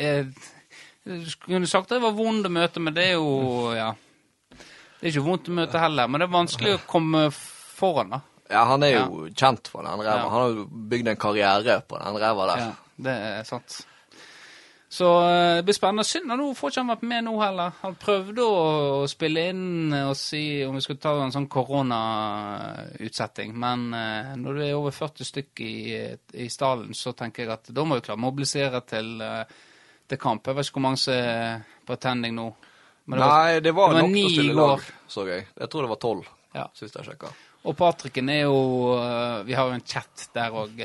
er Du kunne sagt det var vondt å møte, men det er jo Ja. Det er ikke vondt å møte heller, men det er vanskelig å komme foran, da. Ja, han er jo kjent for den ræva. Ja. Han har jo bygd en karriere på den ræva der. Ja, det er sant. Så eh, det blir spennende. Synd at nå får ikke han vært med nå heller. Han prøvde å spille inn og si om vi skulle ta en sånn koronautsetting, men eh, når det er over 40 stykk i, i stallen, så tenker jeg at da må vi klare å mobilisere til, eh, til kamp. Jeg vet ikke hvor mange som er på attending nå. Det var- Nei, det var, det var nok til å stille lag, så jeg. Jeg tror det var tolv, Ja. sist jeg sjekka. Og Patrikken er jo øh, Vi har jo en chat der òg,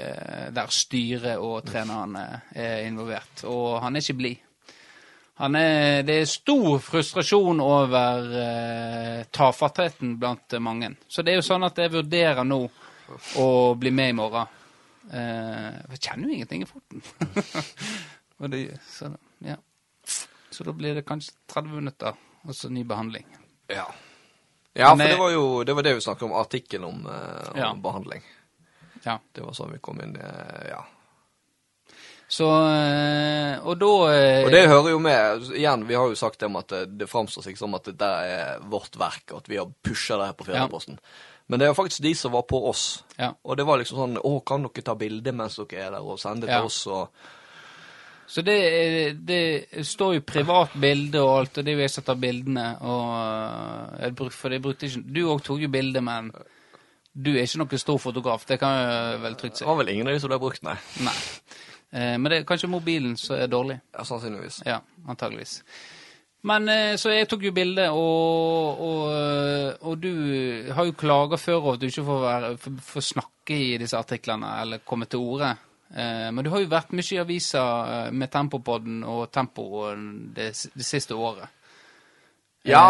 der styret og treneren øh, er involvert. Og han er ikke blid. Det er stor frustrasjon over uh, tafattheten blant mange. Så det er jo sånn at jeg vurderer nå å bli med i morgen. Eh, jeg kjenner jo ingenting i foten. Det, så, ja. så da blir det kanskje 30 minutter, og så ny behandling. Ja. Ja, for det var jo det, var det vi snakket om, artikkelen om, eh, om Ja. behandling. Ja. Det var sånn vi kom inn eh, Ja. Så øh, Og da Og det hører jo med. Igjen, vi har jo sagt det om at det, det framstår seg som at det der er vårt verk, og at vi har pusha det her på Firdaposten. Men det er jo faktisk de som var på oss. Ja. Og det var liksom sånn Å, kan dere ta bilde mens dere er der, og sende Ja. til oss, og Så det, det står jo privat bilde og alt, og det er jo jeg som tar bildene. Og øh, jeg bruk, for jeg brukte ikke Du òg tok jo bilde, men du er ikke noen stor fotograf. Det kan jeg vel trygt Det si. var vel ingen av de som ble brukt, nei. Nei. Eh, men det er kanskje mobilen som er dårlig. Ja, Sannsynligvis. Ja, antageligvis. Men eh, Så jeg tok jo bilde, og, og, og du har jo klaga før over at du ikke får, være, får snakke i disse artiklene eller komme til orde. Eh, men du har jo vært mye i aviser eh, med Tempopodden og Tempo det, det siste året. Ja,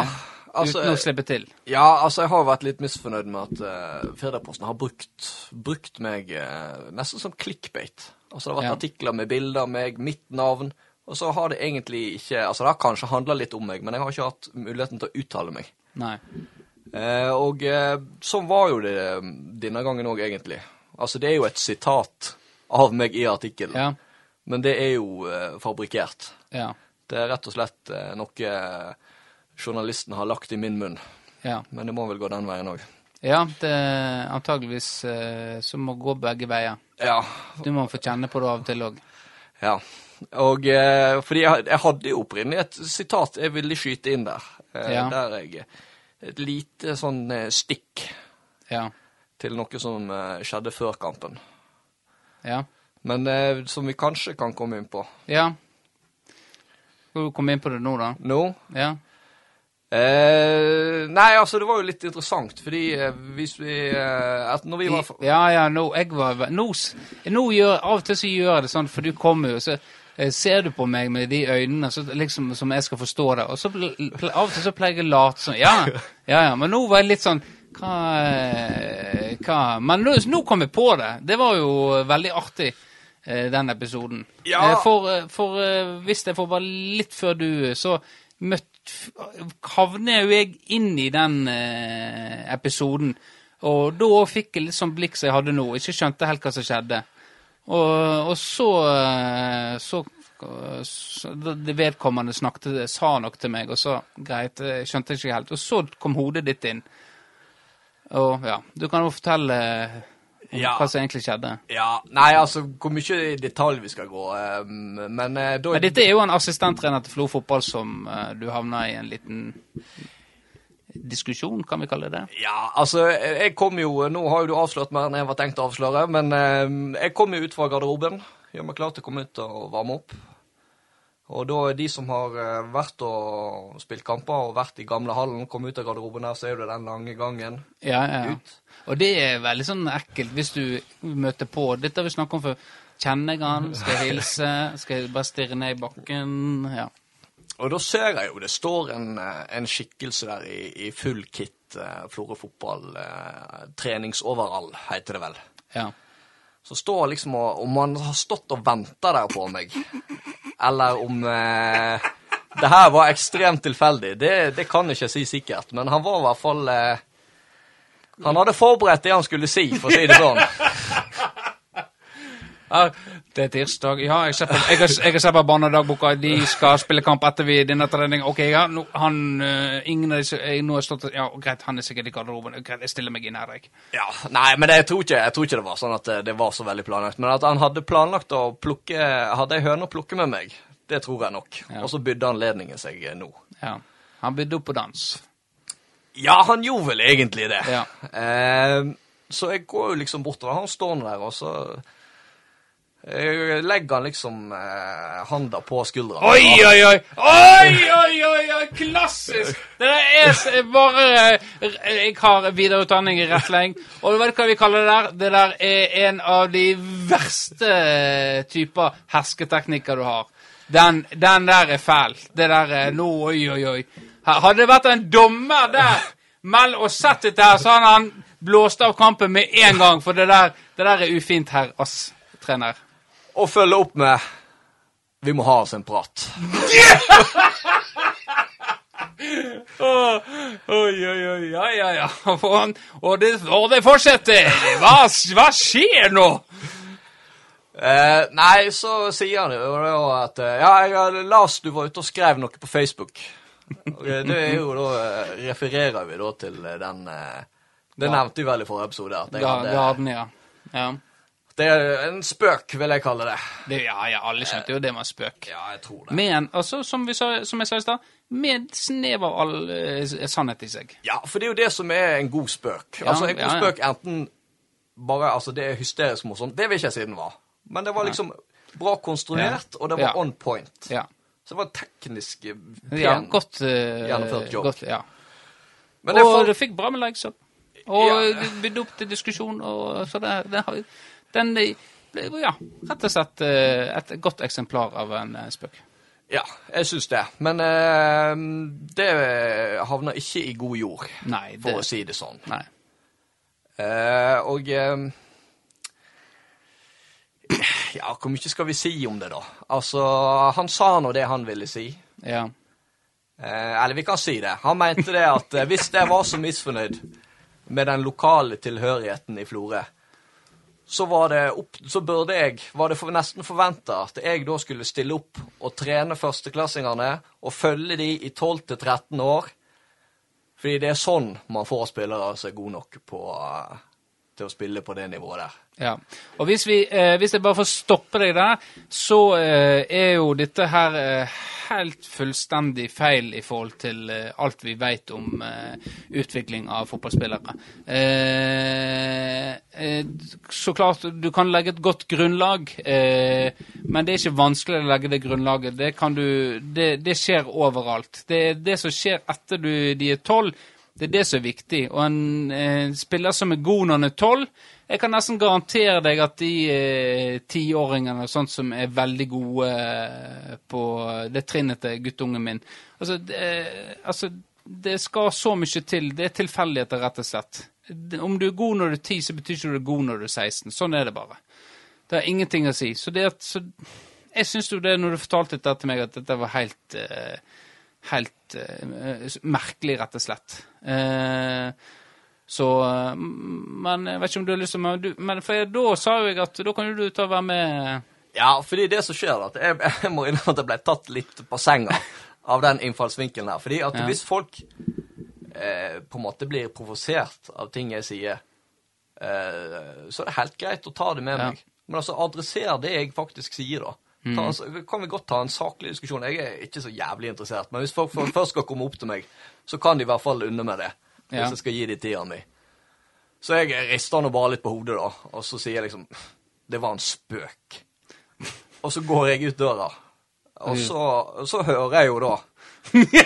Eh, altså uten å slippe til. Ja, altså jeg har jo vært litt misfornøyd med at uh, Firdaposten har brukt, brukt meg uh, nesten som clickbait. Altså det har vært Ja. artikler med bilder av meg, mitt navn, og så har det egentlig ikke Altså det har kanskje handla litt om meg, men jeg har ikke hatt muligheten til å uttale meg. Nei. Uh, og uh, sånn var jo det eh, denne gangen òg, egentlig. Altså det er jo et sitat av meg i artikkelen, Ja. men det er jo eh, fabrikkert. Ja. Det er rett og slett eh, noe eh, journalisten har lagt i min munn. Ja. Men det må vel gå den veien òg. ja det er antageligvis eh, som må gå begge veier. Ja. Du må få kjenne på det av og til òg. ja. Og eh, fordi jeg, jeg hadde jo opprinnelig et sitat jeg ville skyte inn der. Eh, Ja. Der jeg Et lite sånn stikk Ja. til noe som skjedde før kampen. Ja. Men eh, som vi kanskje kan komme inn på ja. Skal du komme inn på det nå, da? nå. Ja. Eh, nei, altså, det var jo litt interessant, fordi eh, hvis vi eh, at Når vi var Ja, ja, nå, jeg var, nå, nå gjør, Av og til så gjør jeg det sånn, for du kommer jo, så eh, ser du på meg med de øynene så, liksom, som jeg skal forstå det, og så av og til så pleier jeg å late sånn. Ja, ja, ja, men nå var jeg litt sånn Hva, hva Men nå, kom jeg på det. Det var jo veldig artig, eh, den episoden. Ja. Eh, For, eh, for hvis jeg får bare litt før du, så møtt, havner jo jeg inn i den episoden. Og da fikk jeg litt sånn blikk som jeg hadde nå. Ikke skjønte helt hva som skjedde. Og, og så, så, så Det vedkommende snakket, sa noe til meg, og så greit, jeg ikke helt. Og så kom hodet ditt inn. Og ja, du kan jo fortelle om Ja. hva som egentlig skjedde. Ja, Nei, altså, hvor mye i detalj vi skal gå. eh, men eh, da Men dette er jo en assistenttrener til Flo fotball som eh, du havna i en liten diskusjon, kan vi kalle det. Ja, altså, jeg kom jo Nå har jo du avslørt mer enn jeg var tenkt å avsløre, men eh, jeg kom jo ut fra garderoben. Gjør meg klar til å komme ut og varme opp. Og da er de som har eh, vært og spilt kamper og vært i gamlehallen, kom ut av garderoben der, så er det den lange gangen Ja, ja, ja. ut. Og det er veldig sånn ekkelt hvis du møter på Dette har vi snakket om før. Kjenner jeg han? Skal jeg hilse? Skal jeg bare stirre ned i bakken? Ja. Og da ser jeg jo det står en, eh, en skikkelse der i, i full kit, eh, Florø fotball, eh, treningsoverall, heter det vel. ja. Så står liksom og Om han har stått og venta der på meg, eller om eh, det her var ekstremt tilfeldig, det, det kan jeg ikke si sikkert. Men han var i hvert fall eh, Han hadde forberedt det han skulle si, for å si det sånn. Ja, det er tirsdag. Ja, jeg ser på, jeg jeg har sett på barnedagboka. De skal spille kamp etter vi denne treningen. Ok, ja, nå, han uh, Ingen av disse jeg, nå har stått Ja, greit, han er sikkert i garderoben. Greit, jeg stiller meg inn her, jeg. Ja, Nei, men jeg tror, ikke, jeg tror ikke det var sånn at det, det var så veldig planlagt. Men at han hadde planlagt å plukke Hadde ei høne å plukke med meg, det tror jeg nok. Ja. Og så bydde anledningen seg eh, nå. Ja. Han bydde opp på dans. Ja, han gjorde vel egentlig det. Ja. Eh, så jeg går jo liksom bortover. Han står der, og så legger han liksom eh, handa på skuldra. Oi, oi, oi! Oi, oi, oi, oi! Klassisk! Det der er bare eh, Jeg har videreutdanning i rettledning, og vet du hva vi kaller det der? Det der er en av de verste eh, typer hersketeknikker du har. Den, den der er fæl. Det der er Nå, oi, oi, oi. Hadde det vært en dommer der mell og sett dette her, så hadde han blåst av kampen med en gang, for det der, det der er ufint, her, ass, trener. Og følge opp med Vi må ha oss en prat. oh, Oi, oi, oi, ja, ja, ja. Og, det, og det fortsetter. Hva, hva skjer nå? Eh, nei, så sier han jo da at eh, Ja, jeg har du var ute og skrev noe på Facebook. Og eh, det er jo da eh, Refererer vi da til den Det nevnte vi vel i forrige episode. At jeg hadde, Gaden, ja. ja. Det er en spøk, vil jeg kalle det. Det, ja, ja, alle skjønte jo det var spøk. Ja, jeg tror det. Men altså, som, vi sa, som jeg sa i stad, med snev av all eh, sannhet i seg. Ja, for det er jo det som er en god spøk. Ja, altså, en god ja, spøk enten bare Altså, det er hysterisk morsomt. Det vil ikke jeg si den var. Men det var liksom bra konstruert, og det var on point. Ja. Så det var teknisk eh, pen. ja godt uh, Gjennomført jobb. Godt, ja. Men det og falt- det fikk bra med likes. Og Ja. bydde opp til diskusjon, og så det, det har- den, ja, rett og slett eh, et godt eksemplar av en eh, spøk. Ja, jeg syns det. Men eh, det havner ikke i god jord, Nei, for å si det sånn. nei. Eh, og eh, Ja, hvor mye skal vi si om det, da? Altså, han sa nå det han ville si. Ja. Eh, eller vi kan si det. Han mente det at hvis jeg var så misfornøyd med den lokale tilhørigheten i Florø, så, var det opp, så burde jeg, var det for, nesten forventa at jeg da skulle stille opp og trene førsteklassingene og følge de i 12-13 år. Fordi det er sånn man får spillere som er gode nok på, eh, til å spille på det nivået der. Ja. Og hvis, vi, eh, hvis jeg bare får stoppe deg der, så eh, er jo dette her eh, helt fullstendig feil i forhold til eh, alt vi vet om eh, utvikling av fotballspillere. Eh, så klart, du kan legge et godt grunnlag, men det er ikke vanskelig å legge det grunnlaget. Det, du, det, det skjer overalt. Det er det som skjer etter du, de er tolv, det er det som er viktig. Og en eh, spiller som er god når han er tolv, jeg kan nesten garantere deg at de eh, tiåringene og sånt som er veldig gode eh, på det trinnet til guttungen min altså det, altså, det skal så mye til. Det er tilfeldigheter, rett og slett. Om du er god når du er 10, så betyr ikke du er god når du er 16. Sånn er det bare. Det har ingenting å si. Så det at, så, jeg syns jo det, når du fortalte dette til meg, at dette var helt eh, Helt uh, merkelig, rett og slett. Uh, så eh, Men jeg vet ikke om du har lyst til å men for jeg, da sa jo jeg at da kan du ta og være med Ja, fordi det som skjer, er at jeg, jeg må innrømme at jeg ble tatt litt på senga av den innfallsvinkelen her. Fordi at Ja. hvis folk eh, på en måte blir provosert av ting jeg sier, eh, så er det helt greit å ta det med Ja. meg. Men altså, adresser det jeg faktisk sier, da. Mm. en- kan vi godt ta en saklig diskusjon. Jeg er ikke så jævlig interessert, men hvis folk først skal komme opp til meg, så kan de i hvert fall unne meg det. Hvis Ja. jeg skal gi de tida mi. Så jeg rister nå bare litt på hodet, da, og så sier jeg liksom Det var en spøk. Og så går jeg ut døra, og så, så hører jeg jo da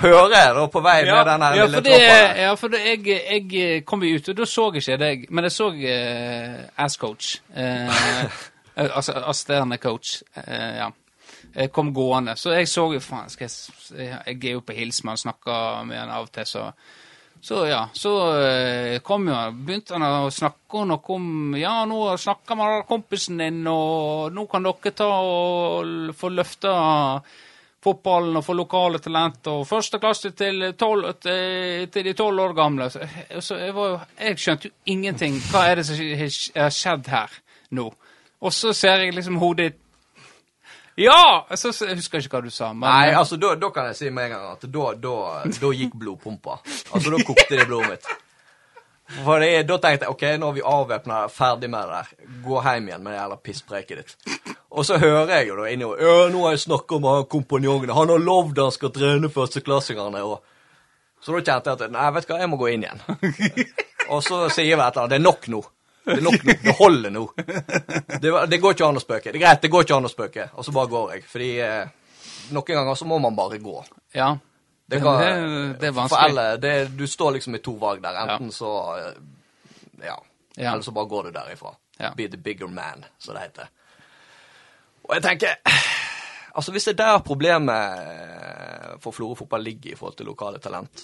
Hører jeg da på vei med den ja, lille for trappa der. ja, for det, jeg, jeg kom jo ut, og da så jeg ikke deg, men jeg så uh, ass-coach. Eh, altså assisterende coach. eh, ja. Jeg kom gående, så jeg så jo Faen, jeg, jeg er jo på hils med han, snakker med han av og til, så så ja, så eh, kom jo han, begynte han å snakke noe om Ja, nå snakker man med kompisen din, og nå kan dere ta og få løfta fotballen og få lokale talent, og første klasse til, 12, til, til de tolv år gamle. Så, så jeg, var jeg skjønte jo ingenting. Hva er det som har skjedd her nå? Og så ser jeg liksom hodet ditt Ja! Så, så, jeg husker ikke hva du sa. Men, Nei, altså, da, da kan jeg si med en gang at da, da, da gikk blodpumpa. Altså, da kokte det blodet mitt. For det, da tenkte jeg OK, nå har vi avvæpna, ferdig med det der. Gå hjem igjen med det jævla pisspreiket ditt. Og så hører jeg jo da inni Ja, nå har jeg snakka med han kompanjongen. Han har lovd han skal trene førsteklassingene. Og... Så da kjente jeg at Nei, vet du hva, jeg må gå inn igjen. Og så sier jeg et eller annet. Det er nok nå. Det er nok nå. Det holder nå. Det, det går ikke an å spøke. Det er greit, det går ikke an å spøke. Og så bare går jeg. Fordi eh, noen ganger så må man bare gå. Ja. Det, kan, det- det er For vanskelig. alle, det, du står liksom i to valg der. Enten så eh, ja. Ja. Eller så bare går du derifra. Ja. Be the bigger man, som det heter. Og jeg tenker Altså, hvis det er der problemet for Florø fotball ligger i forhold til lokale talent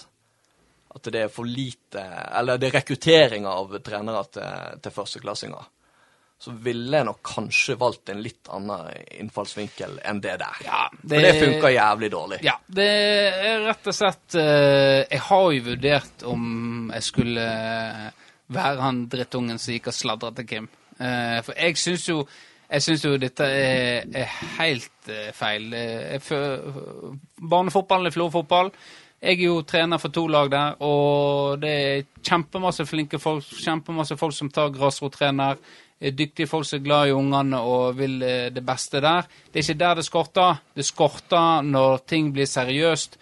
At det er for lite Eller det er rekruttering av trenere til, til førsteklassinger. Så ville jeg nok kanskje valgt en litt annen innfallsvinkel enn det der. Ja, For det funka jævlig dårlig. Ja, det er rett og slett eh, Jeg har jo vurdert om jeg skulle være han drittungen som gikk og sladra til Kim. Eh, for jeg syns jo jeg syns jo dette er, er helt eh, feil. Eh, eller Barnefotballen er Florø-fotball. Jeg er jo trener for to lag der, og det er kjempemasse flinke folk, kjempemasse folk som tar grasrottrener. eh, Dyktige folk som er glad i ungene og vil eh, det beste der. Det er ikke der det skorter. Det skorter når ting blir seriøst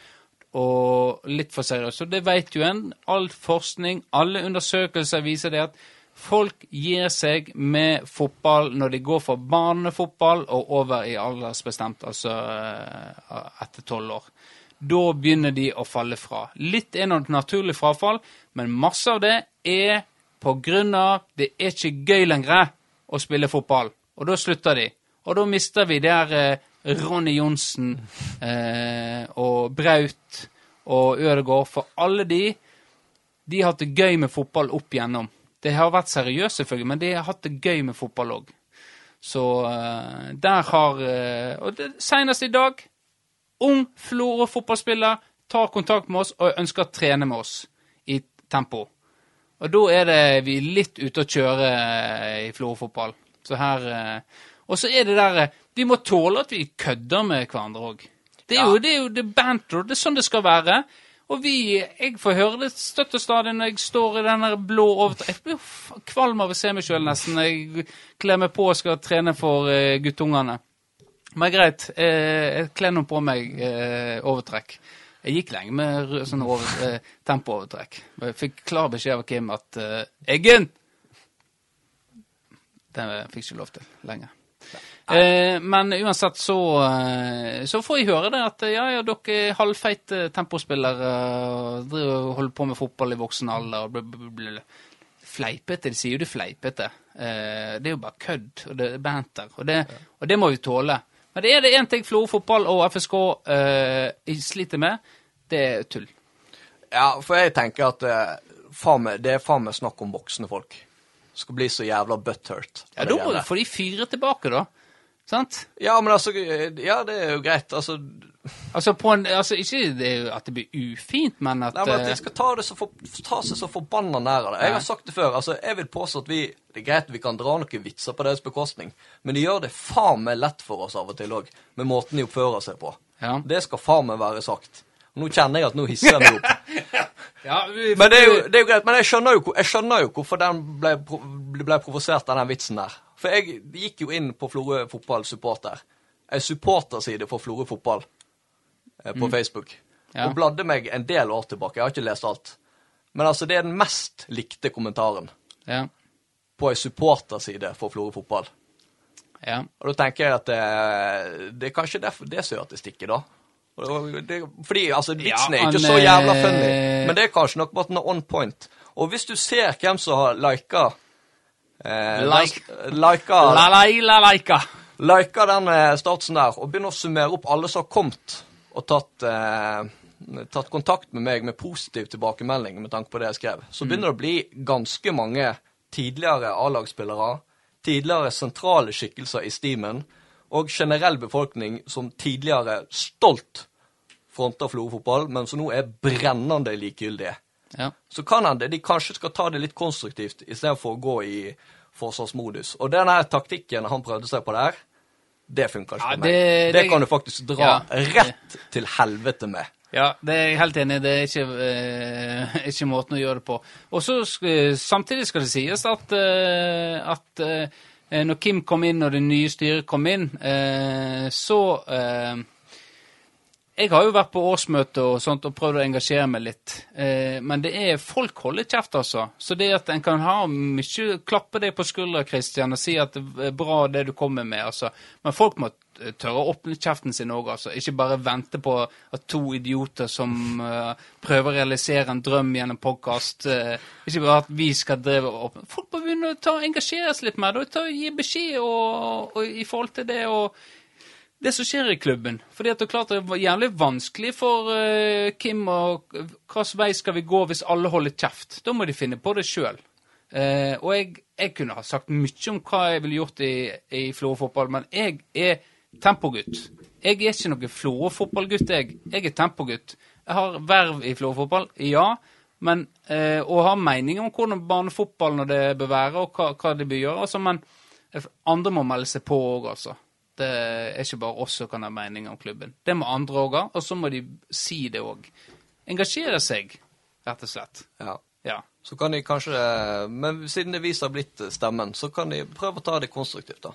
og litt for seriøst. Og det vet jo en. All forskning, alle undersøkelser viser det at folk gir seg med fotball når de går fra barnefotball og over i aldersbestemt, altså eh, etter tolv år. Da begynner de å falle fra. Litt er noe naturlig frafall, men masse av det er på grunn av det er ikke gøy lenger å spille fotball. Og da slutter de. Og da mister vi der eh, Ronny Johnsen eh, og Braut og Ødegaard. For alle de, de har hatt det gøy med fotball opp igjennom. Det har vært seriøst, selvfølgelig, men de har hatt det gøy med fotball òg. Så eh, der har eh, Og det, senest i dag ung Florø-fotballspiller tar kontakt med oss og ønsker å trene med oss i tempo. Og da er det vi litt ute å kjøre eh, i Florø-fotball. Så her eh, Og så er det der eh, Vi må tåle at vi kødder med hverandre òg. Det er Ja. jo det er jo det banter. Det er sånn det skal være. Og vi Jeg får høre det støtt og stadig når jeg står i den blå overdra... Jeg blir kvalm av å se meg sjøl nesten når jeg kler meg på og skal trene for guttungene. Men greit, eh, jeg kler nå på meg eh, overtrekk. Jeg gikk lenge med sånn over, eh, tempoovertrekk. Jeg fikk klar beskjed av Kim at Eggen! Det fikk ikke lov til lenger. Eh, men uansett så, så får jeg høre det at ja, ja, dere er halvfeite tempospillere og holder på med fotball i voksen alder. og bla, bla, bla, bla. Fleipete. De sier jo det fleipete. Eh, det er jo bare kødd, og det er banter. Og det, og det må vi tåle. Men det er det én ting Florø fotball og FSK eh, sliter med. Det er tull. Ja, for jeg tenker at eh, meg, det er faen meg snakk om voksne folk. Skal bli så jævla butthurt. Ja, Da må du få de fyre tilbake, da. Sant? Ja, men altså Ja, det er jo greit. Altså, Altså, på en, altså ikke det at det blir ufint, men at, nei, men at de eh, skal ta, det så for, ta seg så forbanna nær av det. Jeg har sagt det før. altså, Jeg vil påstå at vi Det er greit vi kan dra noen vitser på deres bekostning, men de gjør det faen meg lett for oss av og til òg, med måten de oppfører seg på. Ja. Det skal faen meg være sagt. Og Nå kjenner jeg at nå hisser jeg meg opp. Ja, vi- Men det er jo, det er jo greit. Men jeg skjønner jo, jeg skjønner jo hvorfor den ble, ble provosert av den vitsen der. For jeg gikk jo inn på Florø fotball supporter. En supporterside for Florø fotball eh, på Facebook. Ja. Og bladde meg en del år tilbake. Jeg har ikke lest alt. Men altså, det er den mest likte kommentaren ja, på ei supporterside for Florø fotball. ja. Og da tenker jeg at det, det er kanskje derfor det som gjør at det stikker, da. Det, fordi altså, vitsen er ikke så jævla eh, funny, men det er kanskje nok med at den er on point. Og hvis du ser hvem som har lika eh, Like. lika, La la la lika den eh, statsen der, og begynner å summere opp alle som har kommet og tatt, eh, tatt kontakt med meg med positiv tilbakemelding med tanke på det jeg skrev, så begynner det å bli ganske mange tidligere A-lagsspillere, tidligere sentrale skikkelser i stimen, og generell befolkning som tidligere stolt fronta Florø fotball, men som nå er brennende likegyldige. Ja. Så kan hende de kanskje skal ta det litt konstruktivt istedenfor å gå i forsvarsmodus. Og den taktikken han prøvde seg på der, det funka ikke Ja, for meg. det- Det, det- kan du faktisk dra Ja. rett til helvete med. Ja, det er jeg helt enig i. Det er ikke, eh, ikke måten å gjøre det på. Og så Samtidig skal det sies at, eh, at eh, når Kim kom inn og det nye styret kom inn, eh, så eh, Jeg har jo vært på årsmøte og sånt og prøvd å engasjere meg litt. Eh, men det er folk holder kjeft, altså. Så det at en kan ha mye Klappe deg på skuldra, Christian, og si at det er bra det du kommer med, altså. Men folk må eh, tørre å åpne kjeften sin òg, altså. Ikke bare vente på at to idioter som uh, prøver å realisere en drøm gjennom podkast Ikke bare at vi skal drive og åpne Folk må begynne å engasjere seg litt mer. Da, ta, gi beskjed og, og, i forhold til det. og det som skjer i klubben. Fordi at det er klart det er jævlig vanskelig for uh, Kim og hvilken vei skal vi gå hvis alle holder kjeft. Da må de finne på det sjøl. og jeg, jeg kunne ha sagt mye om hva jeg ville gjort i, i Florø-fotball, men jeg er tempogutt. Jeg er ikke noen Florø-fotballgutt, jeg. Jeg er tempogutt. Jeg har verv i Florø-fotball, ja. Men uh, å ha meninger om hvordan barnefotballen når det bør være, og hva, hva de bør gjøre. Altså, men andre må melde seg på òg, altså. Det er ikke bare oss som kan ha mening om klubben. Det må andre òg ha, og så må de si det òg. Engasjere seg, rett og slett. Ja. Ja. Så kan de kanskje Men siden det viser blitt stemmen, så kan de prøve å ta det konstruktivt, da.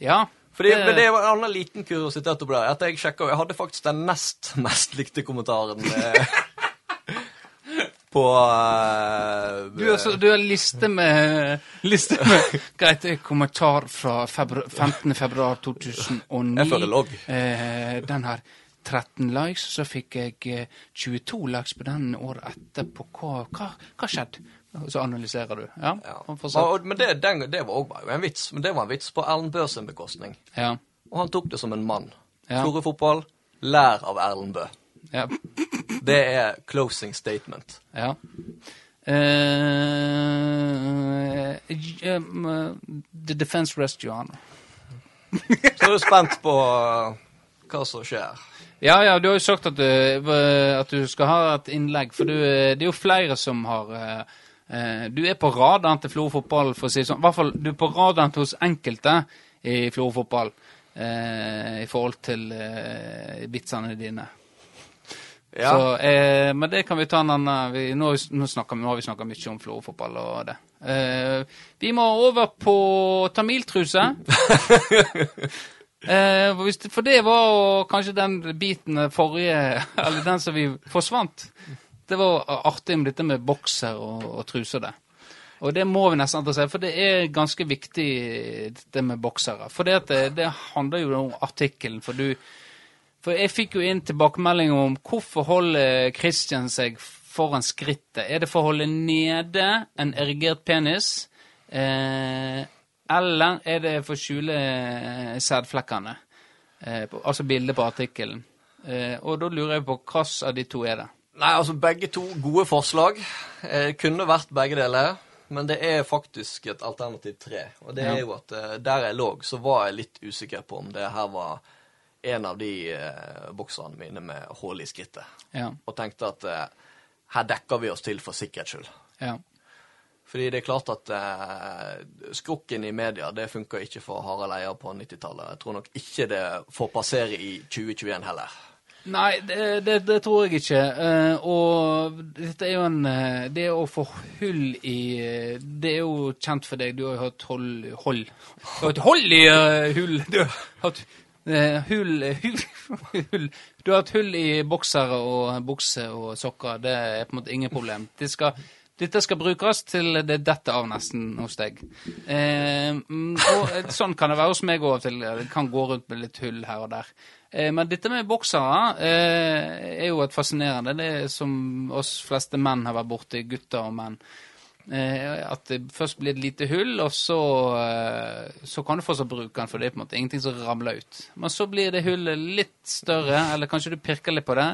Ja. Fordi, men det var en annen liten kuriositet oppi der. At jeg sjekka Jeg hadde faktisk den nest mest likte kommentaren eh, på uh, Du har, så, du har liste med Liste med Greit, kommentar fra febru 15. februar 2009. Jeg føler logg. Eh, den her. 13 likes, så fikk jeg eh, 22 likes på den året etterpå. Hva, hva, hva skjedde? Så analyserer du. Ja, Ja. og Men det, den, det var òg en vits. Men det var en vits på Erlend Bø sin bekostning. ja. Og han tok det som en mann. Ja. Florø-fotball, lær av Erlend Bø. Ja. Det er closing statement. Ja. Uh, uh, the Defense rest, Honor. Så er du spent på uh, hva som skjer. Ja, ja, du har jo sagt at du, eh, at du skal ha et innlegg, for du, det er jo flere som har eh, Du er på radaren til Florø fotball, for å si det sånn. I hvert fall du er på radaren hos enkelte i Florø fotball i forhold til vitsene dine. Ja. Så, eh, men det kan vi ta en annen vi, nå, nå, snakker, nå har vi snakka mye om florefotball og det. Eh, vi må over på tamiltruse. Eh, for det- var kanskje den biten forrige Eller den som vi forsvant. Det var artig med dette med bokser og, og truser, det. Og det må vi nesten ta si, for det er ganske viktig, det med boksere. For det, det, det handler jo om artikkelen. For du For jeg fikk jo inn tilbakemeldinger om hvorfor holder Christian seg foran skrittet. Er det for å holde nede en erigert penis? Eh, eller er det for å skjule eh, sædflekkene? Eh, altså bildet på artikkelen. Eh, og da lurer jeg på hvilken av de to er det? Nei, altså begge to gode forslag. Eh, kunne vært begge deler. Men det er faktisk et alternativ tre. Og det er jo at der jeg lå, så var jeg litt usikker på om det her var en av de eh, bokserne mine med hull i skrittet. Ja. Og tenkte at eh, her dekker vi oss til for sikkerhets skyld. ja. Fordi det er klart at eh, skrukken i media, det funka ikke for Harald Eia på 90-tallet. Jeg tror nok ikke det får passere i 2021 heller. Nei, det, det, det tror jeg ikke. Eh, og dette er jo en eh, Det å få hull i eh, Det er jo kjent for deg. Du har jo hatt hold Hold. Du har hatt hold i uh, hull. Du har hatt hull, hull, hull Du har et hull i boksere og bukse og sokker. Det er på en måte ingen problem. Det skal, dette skal brukes til det detter av nesten hos deg. Eh, og eh, sånn kan det være hos meg òg. Det kan gå rundt med litt hull her og der. Eh, men dette med boksere eh, er jo et fascinerende. Det er som oss fleste menn har vært borti, gutter og menn. Eh, at det først blir et lite hull, og så, eh, så kan du fortsatt bruke den, for det er på en måte ingenting som ramler ut. Men så blir det hullet litt større, eller kanskje du pirker litt på det,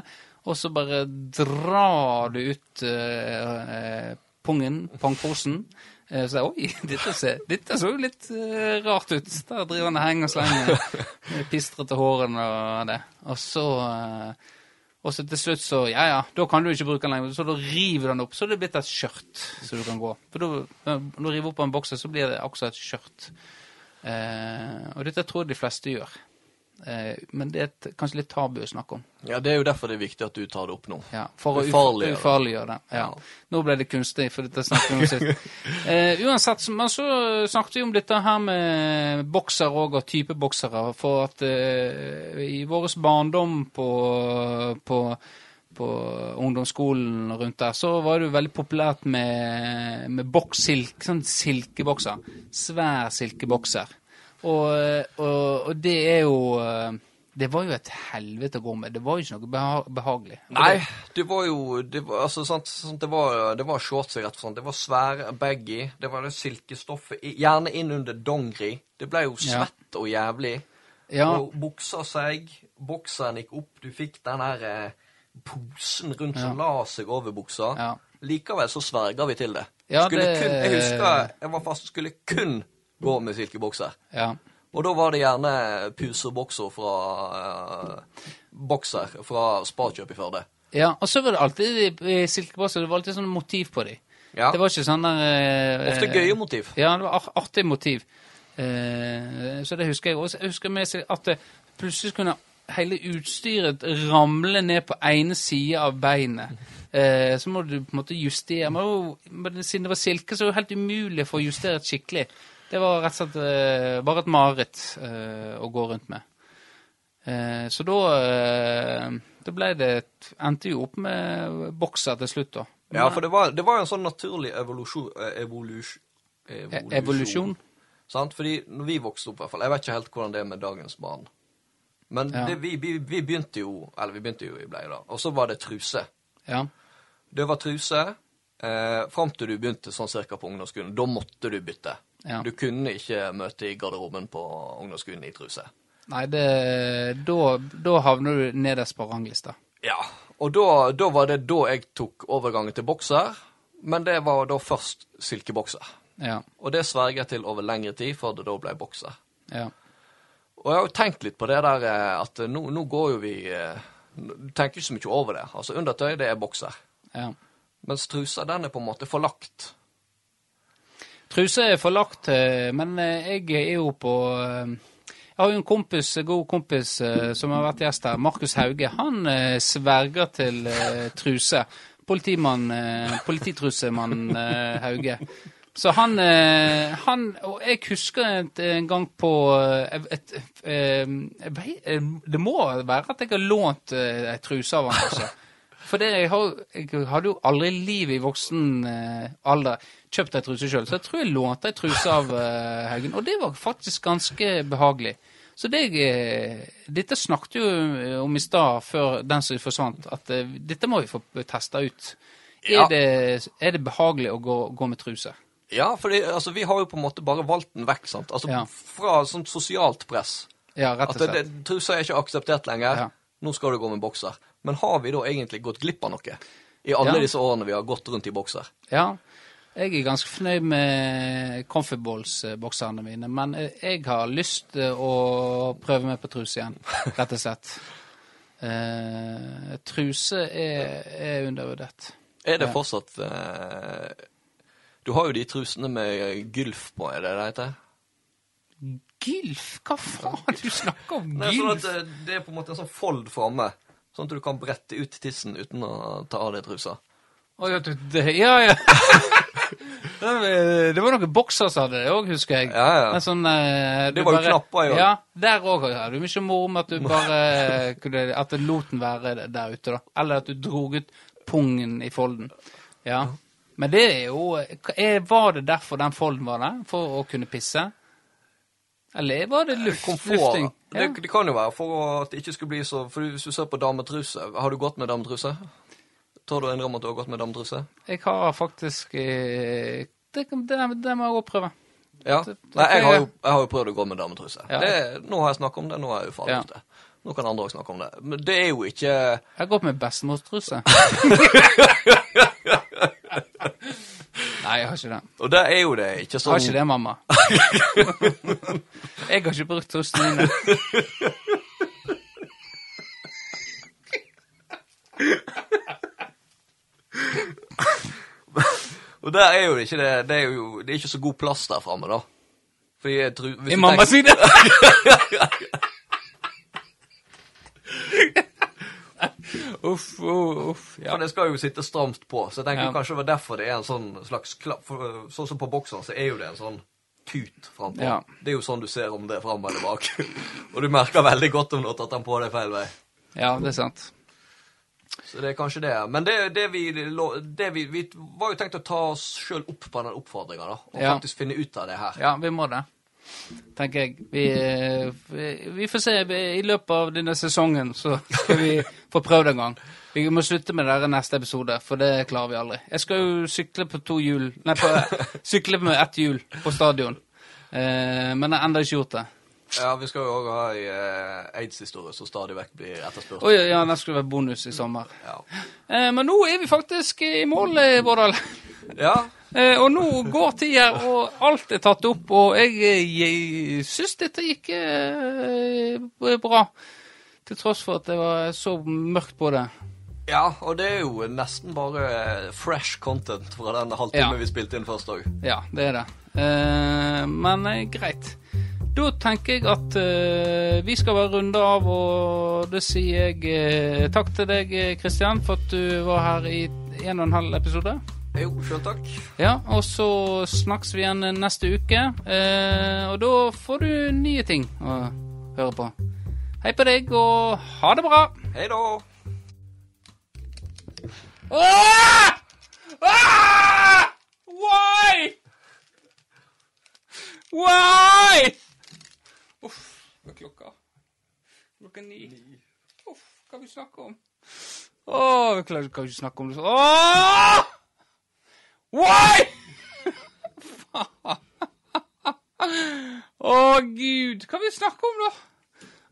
og så bare drar du ut eh, eh, pungen, pangposen. Eh, så oi, dette, ser, dette så jo litt eh, rart ut. Der driver han og henger og slenger pistrete hårene og det. Og så eh, og så til slutt så Ja, ja, da kan du ikke bruke den lenger. Så da river du den opp. Så er det blitt et skjørt som du kan gå. For da, når du river opp en bokser, så blir det også et skjørt. Eh, og dette tror jeg de fleste gjør. Eh, men det er et, kanskje litt tabu å snakke om. Ja, Det er jo derfor det er viktig at du tar det opp nå. Ja, for å Ufarliggjøre. ufarliggjøre det. Ja. Nå ble det kunstig, for dette snakket vi om sist. Eh, uansett, men så snakket vi om dette her med bokser òg, og type boksere. For at eh, i vår barndom på, på, på ungdomsskolen og rundt der, så var det jo veldig populært med, med bokssilk, sånn silkebokser. Svær silkebokser. Og, og, og det er jo eh, Det var jo et helvete å gå med. Det var jo ikke noe beha behagelig. Og Nei, det- var jo det var, altså, sant, sant, det var, det var shorts rett slett. Det var svære baggy. Det var det silkestoffet. Gjerne inn under dongeri. Det ble jo Ja. svett og jævlig. Ja, Og buksa seg. Bokseren gikk opp. Du fikk den her eh, posen rundt som la seg over buksa. Ja. Likevel så sverga vi til det. Ja, skulle det- kun, jeg husker jeg var fast skulle kun gå med silkebokser. ja. Og da var det gjerne puserbokser fra eh, bokser fra Sparkjøp i Førde. ja. Og så var det alltid i silkebokser, det var alltid sånn motiv på dem. Ja. Det var ikke sånn der eh, Ofte gøye motiv. Ja, det var artig motiv. Eh, så det husker jeg også. Jeg husker med seg at det plutselig kunne hele utstyret ramle ned på ene side av beinet. Eh, så må du på en måte justere. Men, siden det var silke, så var det helt umulig for å få justert skikkelig. Det var rett og slett eh, bare et mareritt eh, å gå rundt med. Eh, så da, da ble det et, endte jo opp med bokser til slutt, da. Ja, for det var, det var en sånn naturlig evolusjon, evolusjon, E- evolusjon. Sant? Fordi når vi vokste opp, i hvert fall Jeg vet ikke helt hvordan det er med dagens barn. Men Ja. det, vi, vi, vi begynte jo Eller vi begynte jo i bleie, da. Og så var det truse. Ja. Det var truse eh, fram til du begynte sånn cirka på ungdomsskolen. Da måtte du bytte. Ja. Du kunne ikke møte i garderoben på ungdomsskolen i truse. Nei, det Da, da havner du nederst på ranglista. Ja, og da, da var det da jeg tok overgangen til bokser. Men det var da først silkebokser. Ja. Og det sverger jeg til over lengre tid før det da ble bokser. Ja. Og jeg har jo tenkt litt på det der eh, at nå, nå går jo vi eh, Du tenker ikke så mye over det. Altså undertøy, det er bokser. ja. Mens trusa, den er på en måte forlagt. Truse er forlagt, eh, men eh, jeg er jo på eh, Jeg har jo en kompis, god kompis som har vært gjest her, Markus Hauge. Han sverger til truse. Politimann, polititrusemann Hauge. Så han, han Og jeg husker en gang på et, et, et, Det må være at jeg har lånt ei truse av han, altså. For det, jeg, har, jeg hadde jo aldri i livet i voksen eh, alder kjøpt ei truse sjøl, så jeg tror jeg lånte ei truse av eh, Haugen. Og det var faktisk ganske behagelig. Så det, eh, dette snakket jo eh, om i stad, før den som forsvant, at eh, dette må vi få testa ut. Ja. Er, det, er det behagelig å gå, gå med truse? Ja, for altså, vi har jo på en måte bare valgt den vekk, sant. Altså Ja. fra sånt sosialt press. Ja, rett og slett. At truser er ikke akseptert lenger. Ja. Nå skal du gå med bokser. Men har vi da egentlig gått glipp av noe? I alle Ja. disse årene vi har gått rundt i bokser. Ja. Jeg er ganske fornøyd med Comfyballs-bokserne mine, men eh, jeg har lyst til å prøve meg på truse igjen, rett og slett. Uh, truse er, er undervurdert. Er det fortsatt uh, Du har jo de trusene med gylf på, er det det heter? Gylf? Hva faen du snakker om? Nei, sånn eh, det er på en måte en sånn fold framme. Sånn at du kan brette ut tissen uten å ta av deg trusa. Å, ja, det, ja, ja. Det det var noen bokser som hadde det òg, husker jeg. Ja, ja. Men sånn, eh, Det var jo knapper år. Ja, der òg hadde du mye moro med at du bare kunne At det lot den være der ute, da. Eller at du drog ut pungen i folden. Ja. Men det er jo er, Var det derfor den folden var der? For å kunne pisse? Eller var det luft, Komfort. lufting? Ja. Det, det kan jo være for at det ikke skulle bli så For hvis du ser på dametruse Har du gått med dametruse? Tør du å innrømme at du har gått med dametruse? Jeg har faktisk eh, Det, det, det må jeg òg prøve. Ja. Nei, jeg har, jo, jeg har jo prøvd å gå med dametruse. Ja. Det, nå har jeg snakket om det, nå er jeg jo ferdig Ja. det. Nå kan andre òg snakke om det. Men det er jo ikke Jeg har gått med bestemorstruse. Nei, jeg har ikke det. Og det er jo det ikke sånn har ikke det, mamma. jeg har ikke brukt trusene mine. Og der er jo det ikke det. Det er jo det er ikke så god plass der framme, da. Fordi jeg tror I mammas mamma tenker- sine. uff, uh, uff. For det skal jo sitte stramt på, så jeg tenker Ja. kanskje det var derfor det er en sånn slags klapp. For, sånn som på bokseren, så er jo det en sånn tut frampå. Ja. Det er jo sånn du ser om det er fram eller bak. Og du merker veldig godt om du har tatt den på deg feil vei. ja, det er sant. Så det er kanskje det. Men det, det, vi, det vi, vi var jo tenkt å ta oss sjøl opp på den oppfordringa, da. Og Ja. faktisk finne ut av det her. Ja, vi må det. Tenker jeg. Vi, eh, vi, får se. I løpet av denne sesongen så skal vi få prøvd en gang. Vi må slutte med det neste episode, for det klarer vi aldri. Jeg skal jo sykle på to hjul Nei, på, sykle med ett hjul på stadion. Eh, men jeg har ennå ikke gjort det. Ja, vi skal jo òg ha ei eh, aids-historie som stadig vekk blir etterspurt. Oi, ja, det skulle vært bonus i sommer. Ja. Eh, men nå er vi faktisk i mål, Vårdal. ja. Eh, og nå går tida, og alt er tatt opp, og jeg, jeg syns dette gikk eh, bra. Til tross for at det var så mørkt på det. Ja, og det er jo nesten bare eh, fresh content fra den halvtimen Ja. vi spilte inn først òg. Ja, det er det. Eh, men eh, greit. Da tenker jeg at eh, vi skal bare runde av, og det sier jeg takk til deg, Kristian, for at du var her i en og en halv episode. Jo, sjøl takk. Ja, og så snakkes vi igjen neste uke. Eh, og da får du nye ting å høre på. Hei på deg, og ha det bra! Hei da. Ah! Ah! Why? Why? Uff, hva er klokka? Klokka ni. Uff, hva vi snakke om? Åh, vi klarer kan å ikke snakke om det. sånn. Åh! Why? Faen. Å, Gud. Hva vil vi snakke om, da?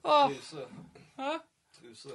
Åh, Truse. hæ? Truse.